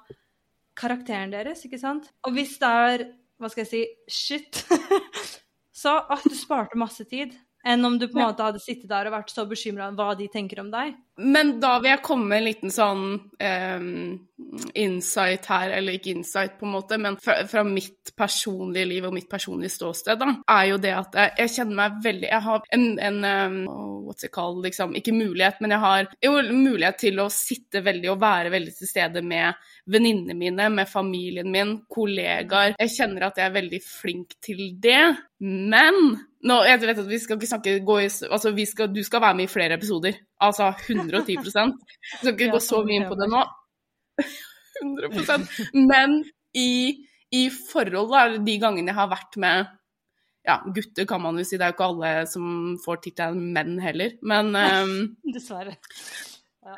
karakteren deres, ikke sant. Og hvis det er, hva skal jeg si, shit, (laughs) Så at du sparte masse tid enn om du på en måte hadde sittet der og vært så bekymra hva de tenker om deg. Men da vil jeg komme med en liten sånn um, insight her, eller ikke insight, på en måte, men fra, fra, mitt personlige liv og mitt personlige ståsted, da, er jo det at jeg, jeg kjenner meg veldig Jeg har en, en um, what's it called, liksom, ikke mulighet, men jeg har jo mulighet til å sitte veldig og være veldig til stede med venninnene mine, med familien min, kollegaer. Jeg kjenner at jeg er veldig flink til det. Men nå, jeg vet at vi skal ikke snakke i, altså skal, Du skal være med i flere episoder. Altså 110 Du skal ikke (laughs) gå så mye inn på det nå. (laughs) 100 Men i, i forhold, da, de gangene jeg har vært med ja, gutter kan man jo si, det er jo ikke alle som får tittelen menn heller, men um, (laughs) Dessverre. Ja.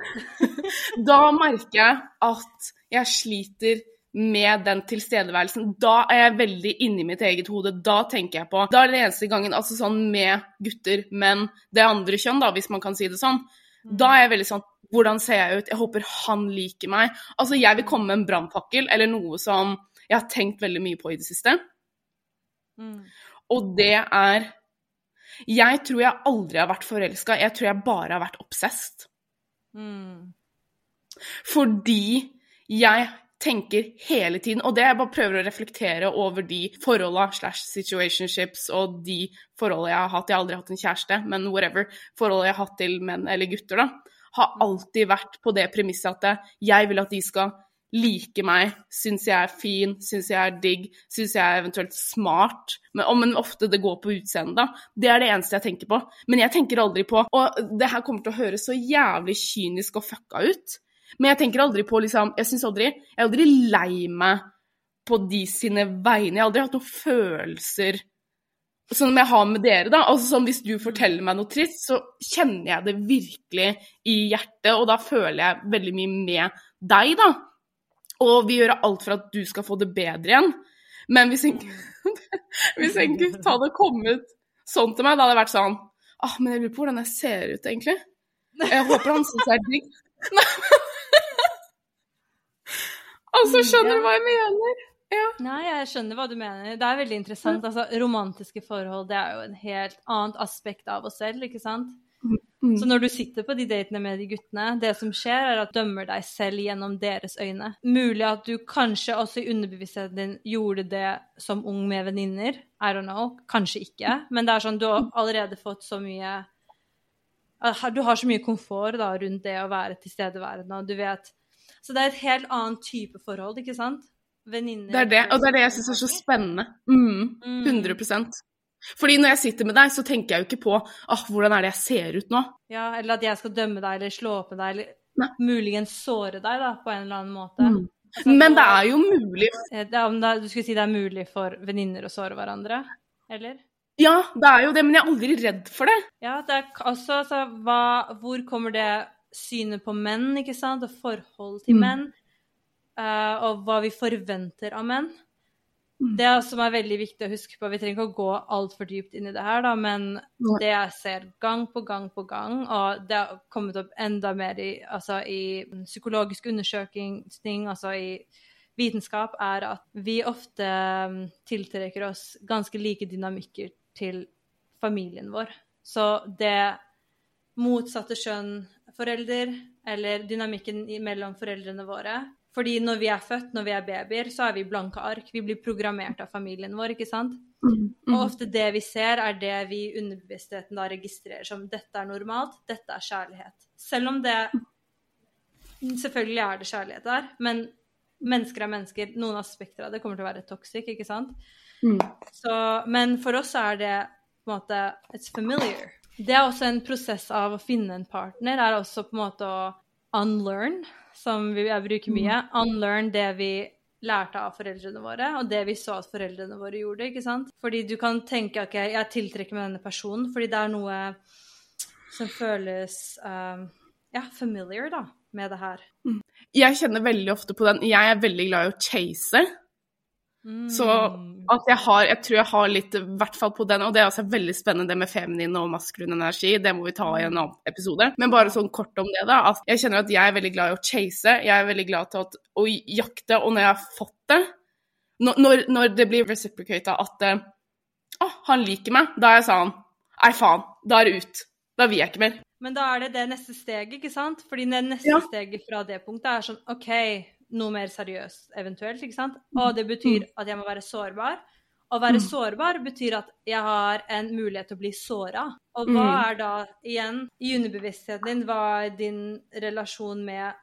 da merker jeg at jeg sliter med den tilstedeværelsen. Da er jeg veldig inni mitt eget hode. Da tenker jeg på Da er det eneste gangen altså sånn med gutter, men det andre kjønn, da, hvis man kan si det sånn. Da er jeg veldig sånn Hvordan ser jeg ut? Jeg håper han liker meg. Altså, jeg vil komme med en brannfakkel eller noe som jeg har tenkt veldig mye på i det siste. Mm. Og det er Jeg tror jeg aldri har vært forelska. Jeg tror jeg bare har vært obsessed. Mm. Fordi jeg tenker hele tiden, og det jeg bare prøver å reflektere over de forholda slash situationships og de forholda jeg har hatt Jeg har aldri hatt en kjæreste, men whatever. Forholda jeg har hatt til menn eller gutter, da. Har alltid vært på det premisset at jeg vil at de skal like meg, syns jeg er fin, syns jeg er digg, syns jeg er eventuelt smart. Men, men, ofte det går på utseendet, da. Det er det eneste jeg tenker på. Men jeg tenker aldri på Og det her kommer til å høres så jævlig kynisk og fucka ut, men jeg tenker aldri på liksom Jeg syns aldri Jeg er aldri lei meg på de sine vegne. Jeg har aldri hatt noen følelser som jeg har med dere, da. Altså sånn Hvis du forteller meg noe trist, så kjenner jeg det virkelig i hjertet, og da føler jeg veldig mye med deg, da. Og vi gjør alt for at du skal få det bedre igjen. Men hvis en, (laughs) hvis en gutt hadde kommet sånn til meg, da hadde det vært sånn ah, men jeg lurer på hvordan jeg ser ut, egentlig. Jeg håper han syns jeg er digg. (laughs) altså, skjønner du hva jeg mener? Ja. Nei, jeg skjønner hva du mener. Det er veldig interessant. Altså, romantiske forhold det er jo en helt annet aspekt av oss selv, ikke sant? Mm. Så når du sitter på de datene med de guttene, det som skjer, er at du dømmer deg selv gjennom deres øyne. Mulig at du kanskje også i underbevisstheten din gjorde det som ung med venninner. I don't know. Kanskje ikke. Men det er sånn, du har allerede fått så mye ah, Du har så mye komfort da, rundt det å være tilstedeværende, og du vet Så det er et helt annet type forhold, ikke sant? Venninner Det er det, og det er det jeg syns er så spennende. Mm, 100 mm. Fordi når jeg sitter med deg, så tenker jeg jo ikke på ah, hvordan er det jeg ser ut nå. Ja, eller at jeg skal dømme deg eller slå opp med deg, eller Nei. muligens såre deg da, på en eller annen måte. Mm. Altså, Men det er jo mulig eh, Du skulle si det er mulig for venninner å såre hverandre, eller? Ja, det er jo det, men jeg er aldri redd for det. Ja, det er altså, altså, hva, Hvor kommer det synet på menn, ikke sant, og forhold til mm. menn, uh, og hva vi forventer av menn? Mm. Det som er veldig viktig å huske på, vi trenger ikke å gå altfor dypt inn i det her, da, men det jeg ser gang på gang på gang, og det har kommet opp enda mer i, altså i psykologisk undersøkelsesting, altså i vitenskap, er at vi ofte um, tiltrekker oss ganske like dynamikker til familien vår. Så det motsatte skjønn forelder, eller dynamikken mellom foreldrene våre, fordi når vi er født, når vi er babyer, så er vi blanke ark. Vi blir programmert av familien vår, ikke sant? Mm, mm. Og ofte det vi ser, er det vi i underbevisstheten da registrerer som dette er normalt, dette er kjærlighet. Selv om det Selvfølgelig er det kjærlighet der, men mennesker er mennesker. Noen aspekter av det kommer til å være toxic, ikke sant? Mm. Så, men for oss er det på en måte It's familiar. Det er også en prosess av å finne en partner, er også på en måte å unlearn som vi, jeg bruker mm. mye. Unlearn det vi lærte av foreldrene våre, og det vi så at foreldrene våre gjorde. ikke sant? Fordi du kan tenke ok, jeg tiltrekker meg denne personen fordi det er noe som føles um, ja, familiar da, med det her. Mm. Jeg kjenner veldig ofte på den. Jeg er veldig glad i å chase. Mm. Så at jeg har Jeg tror jeg har litt, i hvert fall på den, og det er også veldig spennende det med feminin og maskulin energi, det må vi ta i en annen episode. Men bare sånn kort om det, da. At jeg kjenner at jeg er veldig glad i å chase, jeg er veldig glad til å, jakte, og når jeg har fått det, når, når det blir reciprocata at Å, han liker meg. Da er jeg sånn Nei, faen. Da er det ut. Da vil jeg ikke mer. Men da er det det neste steget, ikke sant? Fordi det neste Ja. steget fra det punktet er sånn OK, noe mer seriøst eventuelt, ikke sant? Og det betyr at jeg må være sårbar. Å være Mm. sårbar betyr at jeg har en mulighet til å bli såra. Og hva Mm. er da, igjen, i underbevisstheten din, hva er din relasjon med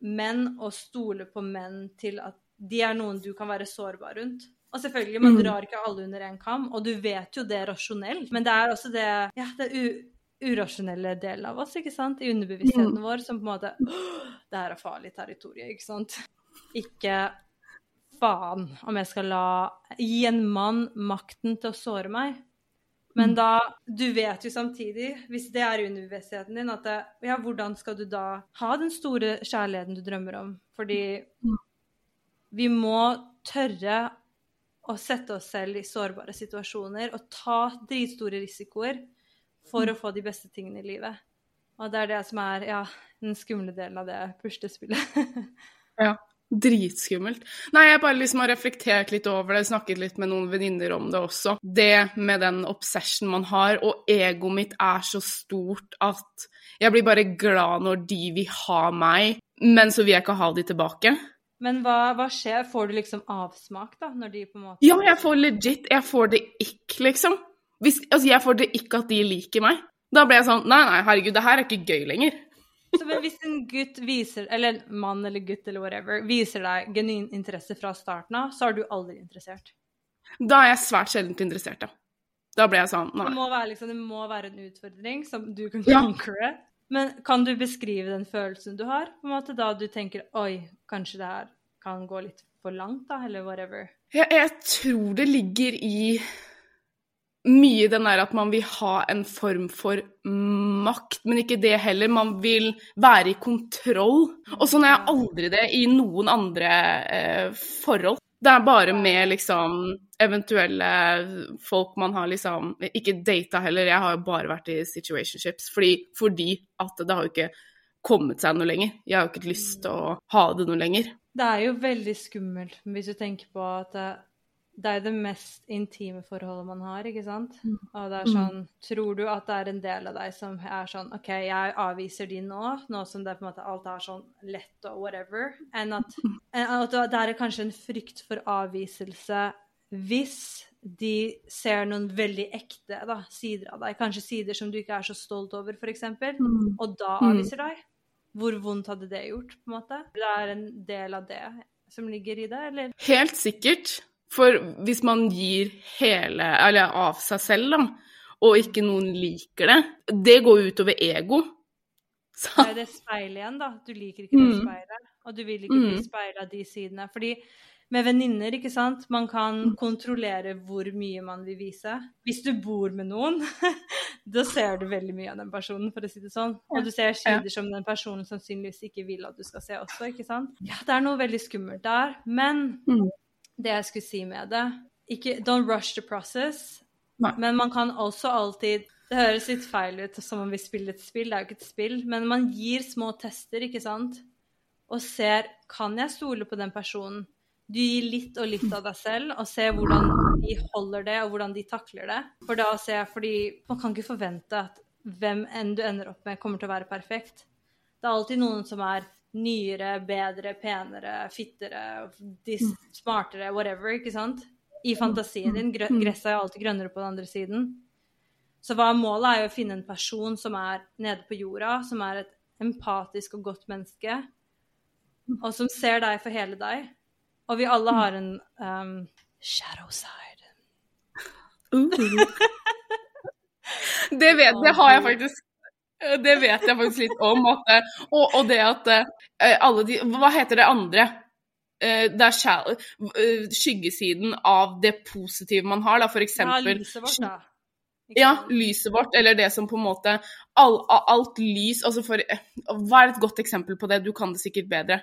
menn, og stole på menn til at de er noen du kan være sårbar rundt? Og selvfølgelig, man Mm. drar ikke alle under en kam, og du vet jo det rasjonelt, men det er også det, ja, det urasjonelle delen av oss, ikke sant, i underbevisstheten Mm. vår, som på en måte Det her er farlig territorium, ikke sant? Ikke faen om jeg skal la Gi en mann makten til å såre meg. Men Mm. da Du vet jo samtidig, hvis det er i underbevisstheten din, at det, ja, hvordan skal du da ha den store kjærligheten du drømmer om? Fordi Mm. vi må tørre å sette oss selv i sårbare situasjoner og ta dritstore risikoer for Mm. å få de beste tingene i livet. Og det er det som er ja, den skumle delen av det puslespillet. (laughs) Ja. Dritskummelt. Nei, jeg bare liksom har reflektert litt over det, snakket litt med noen venninner om det også. Det med den obsession man har, og egoet mitt er så stort at jeg blir bare glad når de vil ha meg, men så vil jeg ikke ha de tilbake. Men hva, hva skjer? Får du liksom avsmak, da, når de på en måte Ja, jeg får legit Jeg får det ikke, liksom. Hvis, altså, jeg får det ikke at de liker meg. Da ble jeg sånn Nei, nei, herregud, det her er ikke gøy lenger. Så men hvis en gutt viser, eller en mann eller gutt eller whatever, viser deg genuin interesse fra starten av, så er du aldri interessert. Da er jeg svært sjeldent interessert, ja. Da ble jeg sånn Det må være, liksom, det må være en utfordring som du kan Ja. Men kan du beskrive den følelsen du har, på en måte, da du tenker oi, kanskje det her kan gå litt for langt, da, eller whatever? Jeg, jeg tror det ligger i mye den der at man vil ha en form for makt, men ikke det heller. Man vil være i kontroll. Og sånn er jeg aldri det i noen andre eh, forhold. Det er bare med liksom eventuelle folk man har liksom Ikke data heller, jeg har jo bare vært i situationships fordi, fordi at det har jo ikke kommet seg noe lenger. Jeg har jo ikke lyst til å ha det noe lenger. Det er jo veldig skummelt hvis du tenker på at det, er er det mest intime forholdet man har, ikke sant? Og det er sånn Tror du at det er en del av deg som er sånn OK, jeg avviser de nå, nå som det er på en måte alt er sånn lett og whatever, enn at, (laughs) en, at det er kanskje en frykt for avviselse hvis de ser noen veldig ekte da, sider av deg, kanskje sider som du ikke er så stolt over, f.eks., og da Mm. avviser deg? Hvor vondt hadde det gjort, på en måte? Det er en del av det som ligger i det, eller? Helt sikkert. For hvis man gir hele, eller av seg selv, da, og ikke noen liker det, det går utover ego. Så, Det er det speilet igjen, da. Du liker ikke det Mm. speilet, og du vil ikke bli Mm. speila de sidene. Fordi med venninner, ikke sant, man kan Mm. kontrollere hvor mye man vil vise. Hvis du bor med noen, (laughs) da ser du veldig mye av den personen, for å si det sånn. Og du ser sider som den personen sannsynligvis ikke vil at du skal se også, ikke sant. Ja, det er noe veldig skummelt der. Men. Det jeg skulle si med det ikke, Don't rush the process. Nei. Men man kan også alltid Det høres litt feil ut som om vi spiller et spill, det er jo ikke et spill. Men man gir små tester, ikke sant? Og ser Kan jeg stole på den personen? Du gir litt og litt av deg selv, og ser hvordan de holder det, og hvordan de takler det. For da ser jeg, fordi man kan ikke forvente at hvem enn du ender opp med, kommer til å være perfekt. Det er alltid noen som er nyere, bedre, penere, fittere, smartere, whatever, ikke sant? I fantasien din. Gresset er jo alltid grønnere på den andre siden. Så hva er målet er jo å finne en person som er nede på jorda, som er et empatisk og godt menneske, og som ser deg for hele deg. Og vi alle har en um, shadow side. Uh. (laughs) (laughs) det, vet, det har jeg faktisk Det vet jeg faktisk litt om. At, eh, og, og det at eh, alle de Hva heter det andre? Eh, Det er eh, skyggesiden av det positive man har, da, for Ja, eksempel lyset vårt, da. Ja, lyset vårt, eller det som på en måte all, Alt lys Altså for Hva er et godt eksempel på det? Du kan det sikkert bedre.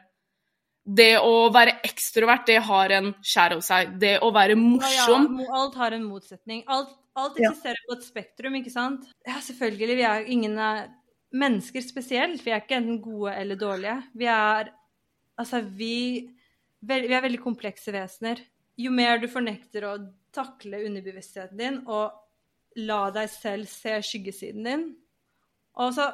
Det å være ekstrovert, det har en skjær av seg. Det å være Ja, ja, alt har en motsetning. Alt, alt Ja. eksisterer på et spektrum, ikke sant? Ja, selvfølgelig. Vi er ingen er mennesker spesielt. Vi er ikke enten gode eller dårlige. Vi er Altså, vi Vi er veldig komplekse vesener. jo mer du fornekter å takle underbevisstheten din og la deg selv se skyggesiden din Og så,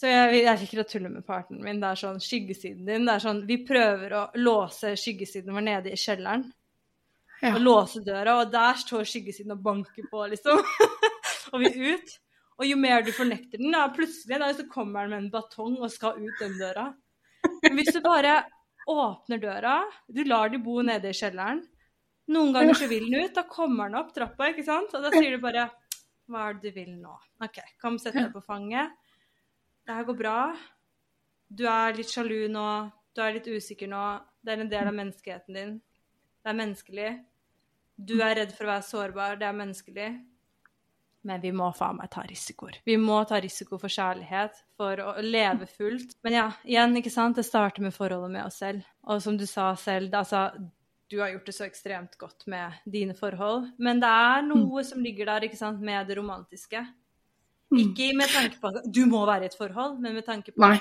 så jeg, jeg liker å tulle med partneren min. Det er sånn skyggesiden din. Det er sånn Vi prøver å låse skyggesiden vår nede i kjelleren. Ja. Og låse døra, og der står skyggesiden og banker på, liksom. (laughs) og vi ut. Og jo mer du fornekter den, ja, plutselig da, så kommer den med en batong og skal ut den døra. Men hvis du bare åpner døra, du lar de bo nede i kjelleren Noen ganger så vil den ut, da kommer den opp trappa, ikke sant? Og da sier du bare Hva er det du vil nå? OK, kom, sett deg på fanget. Det her går bra. Du er litt sjalu nå. Du er litt usikker nå. Det er en del av menneskeheten din. Det er menneskelig. Du er redd for å være sårbar. Det er menneskelig. Men vi må faen meg ta risikoer. Vi må ta risiko for kjærlighet, for å leve fullt. Men ja, igjen, ikke sant, det starter med forholdet med oss selv. Og som du sa selv, altså, du har gjort det så ekstremt godt med dine forhold. Men det er noe som ligger der, ikke sant, med det romantiske. Ikke med tanke på at du må være i et forhold, men med tanke på Nei.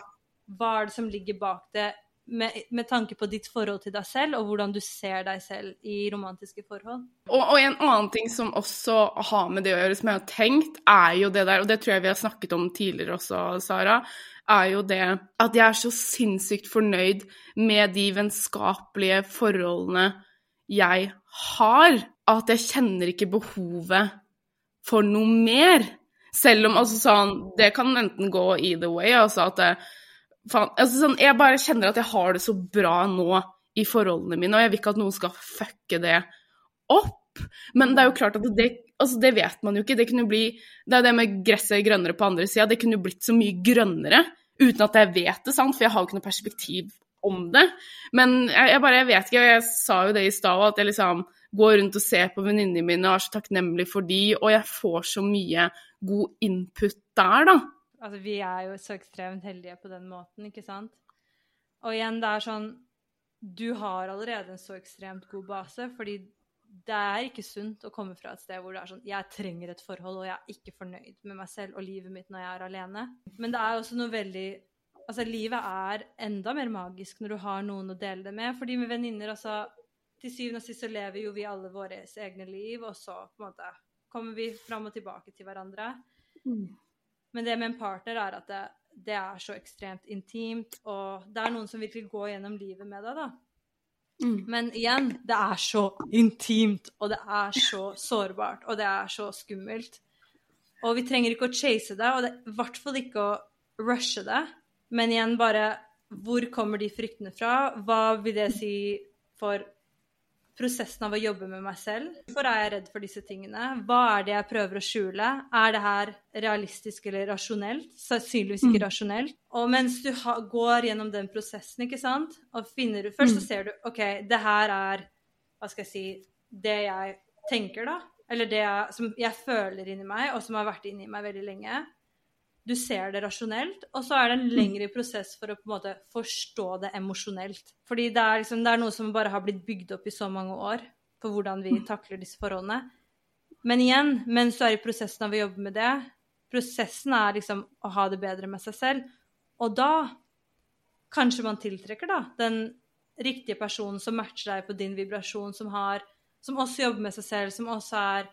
hva er det som ligger bak det, med, med tanke på ditt forhold til deg selv, og hvordan du ser deg selv i romantiske forhold. Og, og en annen ting som også har med det å gjøre, som jeg har tenkt, er jo det der, og det tror jeg vi har snakket om tidligere også, Sara, er jo det at jeg er så sinnssykt fornøyd med de vennskapelige forholdene jeg har, at jeg kjenner ikke behovet for noe mer. Selv om altså sånn Det kan enten gå either way, altså at det, faen, altså sånn, Jeg bare kjenner at jeg har det så bra nå i forholdene mine, og jeg vil ikke at noen skal fucke det opp. Men det er jo klart at det, altså det vet man jo ikke. Det kunne bli Det er det med gresset grønnere på andre sida. Det kunne jo blitt så mye grønnere uten at jeg vet det, sant? for jeg har jo ikke noe perspektiv om det. Men jeg, jeg bare jeg vet ikke, og jeg sa jo det i stad at jeg liksom går rundt og ser på venninnene mine og er så takknemlig for de, og jeg får så mye god input der, da. Altså, vi er jo så ekstremt heldige på den måten, ikke sant? Og igjen, det er sånn Du har allerede en så ekstremt god base, fordi det er ikke sunt å komme fra et sted hvor det er sånn Jeg trenger et forhold, og jeg er ikke fornøyd med meg selv og livet mitt når jeg er alene. Men det er også noe veldig Altså, livet er enda mer magisk når du har noen å dele det med. Fordi med venninner, altså Til syvende og sist så lever jo vi alle våre egne liv, og så på en måte kommer vi fram og tilbake til hverandre. Men det med en partner er at det, det er så ekstremt intimt, og det er noen som virkelig går gjennom livet med deg, da. Mm. Men igjen, det er så intimt, og det er så sårbart, og det er så skummelt. Og vi trenger ikke å chase det, og det i hvert fall ikke å rushe det. Men igjen, bare hvor kommer de fryktene fra? Hva vil det si for prosessen av å jobbe med meg selv? Hvorfor er jeg redd for disse tingene? Hva er det jeg prøver å skjule? Er det her realistisk eller rasjonelt? Sannsynligvis ikke rasjonelt. Og mens du går gjennom den prosessen, ikke sant, og finner du Først så ser du OK, det her er Hva skal jeg si Det jeg tenker, da. Eller det jeg, som jeg føler inni meg, og som har vært inni meg veldig lenge. Du ser det rasjonelt, og så er det en lengre prosess for å på en måte forstå det emosjonelt. Fordi det er, liksom, det er noe som bare har blitt bygd opp i så mange år for hvordan vi takler disse forholdene. Men igjen, mens du er i prosessen av å jobbe med det, prosessen er liksom å ha det bedre med seg selv. Og da kanskje man tiltrekker da den riktige personen som matcher deg på din vibrasjon, som, har, som også jobber med seg selv, som også er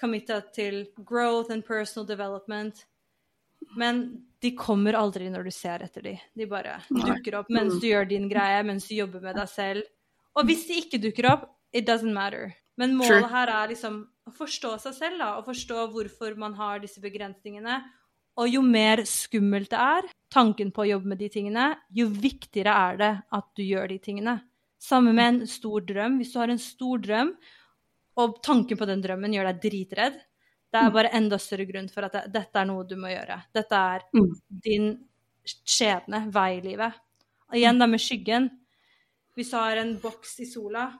committed til growth and personal development. Men de kommer aldri når du ser etter dem. De bare dukker opp mens du gjør din greie, mens du jobber med deg selv. Og hvis de ikke dukker opp, it doesn't matter. Men målet her er liksom å forstå seg selv, da, og forstå hvorfor man har disse begrensningene. Og jo mer skummelt det er, tanken på å jobbe med de tingene, jo viktigere er det at du gjør de tingene. Samme med en stor drøm. Hvis du har en stor drøm, og tanken på den drømmen gjør deg dritredd, det er bare enda større grunn for at det, dette er noe du må gjøre. Dette er Mm. din skjebne, vei i livet. Og igjen da med skyggen. Hvis du har en boks i sola,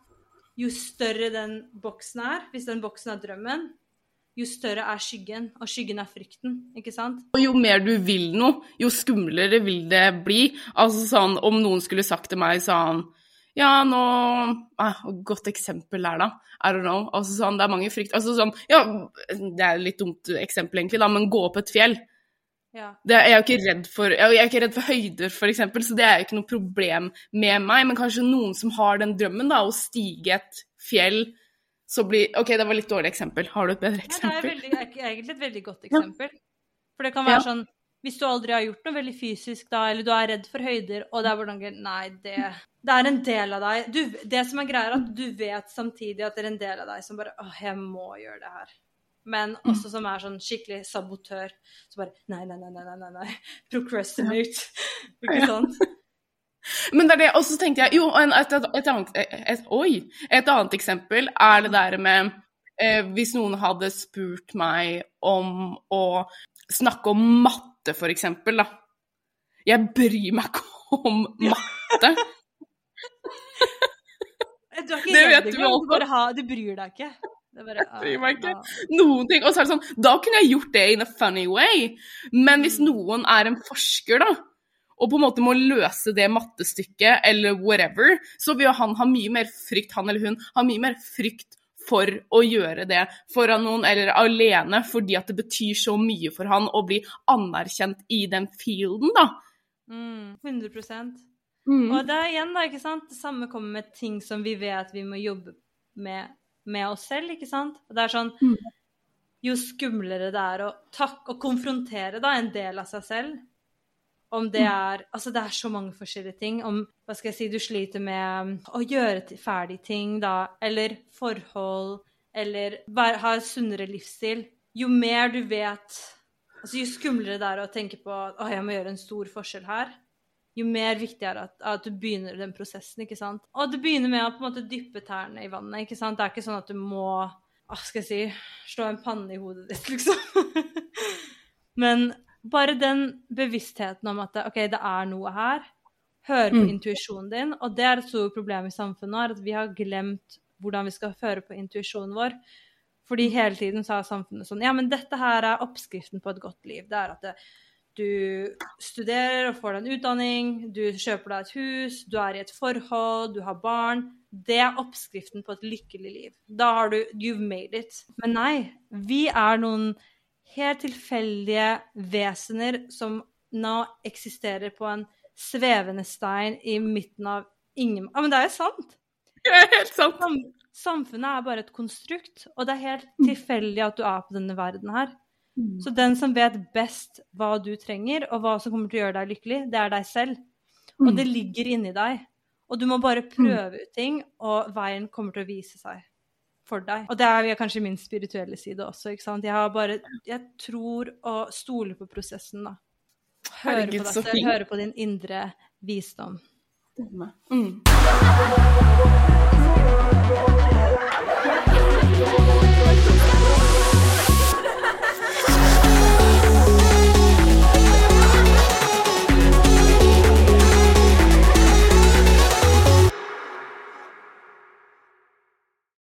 jo større den boksen er, hvis den boksen er drømmen, jo større er skyggen, og skyggen er frykten, ikke sant? Og jo mer du vil noe, jo skumlere vil det bli. Altså sånn, om noen skulle sagt til meg sånn Ja, nå Et Godt eksempel der, da. I don't know. Altså sånn, det er mange frykt... Altså sånn Ja, det er et litt dumt eksempel, egentlig, da, men gå opp et fjell. Ja. Det, jeg er jo ikke redd for Jeg er ikke redd for høyder, f.eks., så det er jo ikke noe problem med meg. Men kanskje noen som har den drømmen, da, å stige et fjell, så blir OK, det var litt dårlig eksempel. Har du et bedre Nei, det er veldig, er egentlig et veldig godt eksempel. For det kan være Ja. sånn Hvis du aldri har gjort noe veldig fysisk, da, eller du er redd for høyder, og det er hvordan Nei, det, det er en del av deg. Du, det som er greia, er at du vet samtidig at det er en del av deg som bare Åh, jeg må gjøre det her. Men også som er sånn skikkelig sabotør. Så bare Nei, nei, nei, nei, nei, nei. Procrastinate. Ikke sant? (laughs) Men det er det, og så tenkte jeg Jo, et, et, et annet et, Oi! Et annet eksempel er det der med eh, Hvis noen hadde spurt meg om å snakke om matte, for eksempel, da. Jeg bryr meg ikke om matte. Du er ikke Det vet du vel. Du bare har Du bryr deg ikke. Det bare, jeg bryr meg ikke. ah. Noen ting. Og så er det sånn Da kunne jeg gjort det in a funny way. Men hvis noen er en forsker, da, og på en måte må løse det mattestykket eller whatever, så vil han ha mye mer frykt, han eller hun, ha mye mer frykt for å gjøre det foran noen eller alene, fordi at det betyr så mye for han å bli anerkjent i den fielden, da. Mm, 100 Mm. Og det er igjen, da, ikke sant, det samme kommer med ting som vi vet vi må jobbe med, med oss selv, ikke sant. Og det er sånn Mm. Jo skumlere det er å takke og konfrontere da en del av seg selv, om det er Altså, det er så mange forskjellige ting. Om hva skal jeg si, du sliter med å gjøre ferdig ting, da, eller forhold, eller bare ha sunnere livsstil. Jo mer du vet Altså, jo skumlere det er å tenke på at å, jeg må gjøre en stor forskjell her, jo mer viktig er det at, at du begynner den prosessen. ikke sant? Og det begynner med å på en måte dyppe tærne i vannet. ikke sant? Det er ikke sånn at du må hva skal jeg si, slå en panne i hodet ditt, (laughs) liksom. Men bare den bevisstheten om at ok, det er noe her. Høre på Mm. intuisjonen din. Og det er et stort problem i samfunnet nå, at vi har glemt hvordan vi skal høre på intuisjonen vår. Fordi hele tiden er samfunnet sånn Ja, men dette her er oppskriften på et godt liv. Det er at det, du studerer og får deg en utdanning, du kjøper deg et hus, du er i et forhold, du har barn. Det er oppskriften på et lykkelig liv. Da har du You've made it. Men nei, vi er noen helt tilfeldige vesener som nå eksisterer på en svevende stein i midten av ingen... Ja, men det er jo sant! (laughs) Det er helt sant. Sam samfunnet er bare et konstrukt, og det er helt Mm. tilfeldig at du er på denne verden her. Så den som vet best hva du trenger, og hva som kommer til å gjøre deg lykkelig, det er deg selv. Og Mm. det ligger inni deg. Og du må bare prøve ut ting, og veien kommer til å vise seg for deg. Og det er kanskje min spirituelle side også, ikke sant. Jeg har bare Jeg tror og stoler på prosessen, da. Høre Herregud, på fint. høre på din indre visdom. Mm.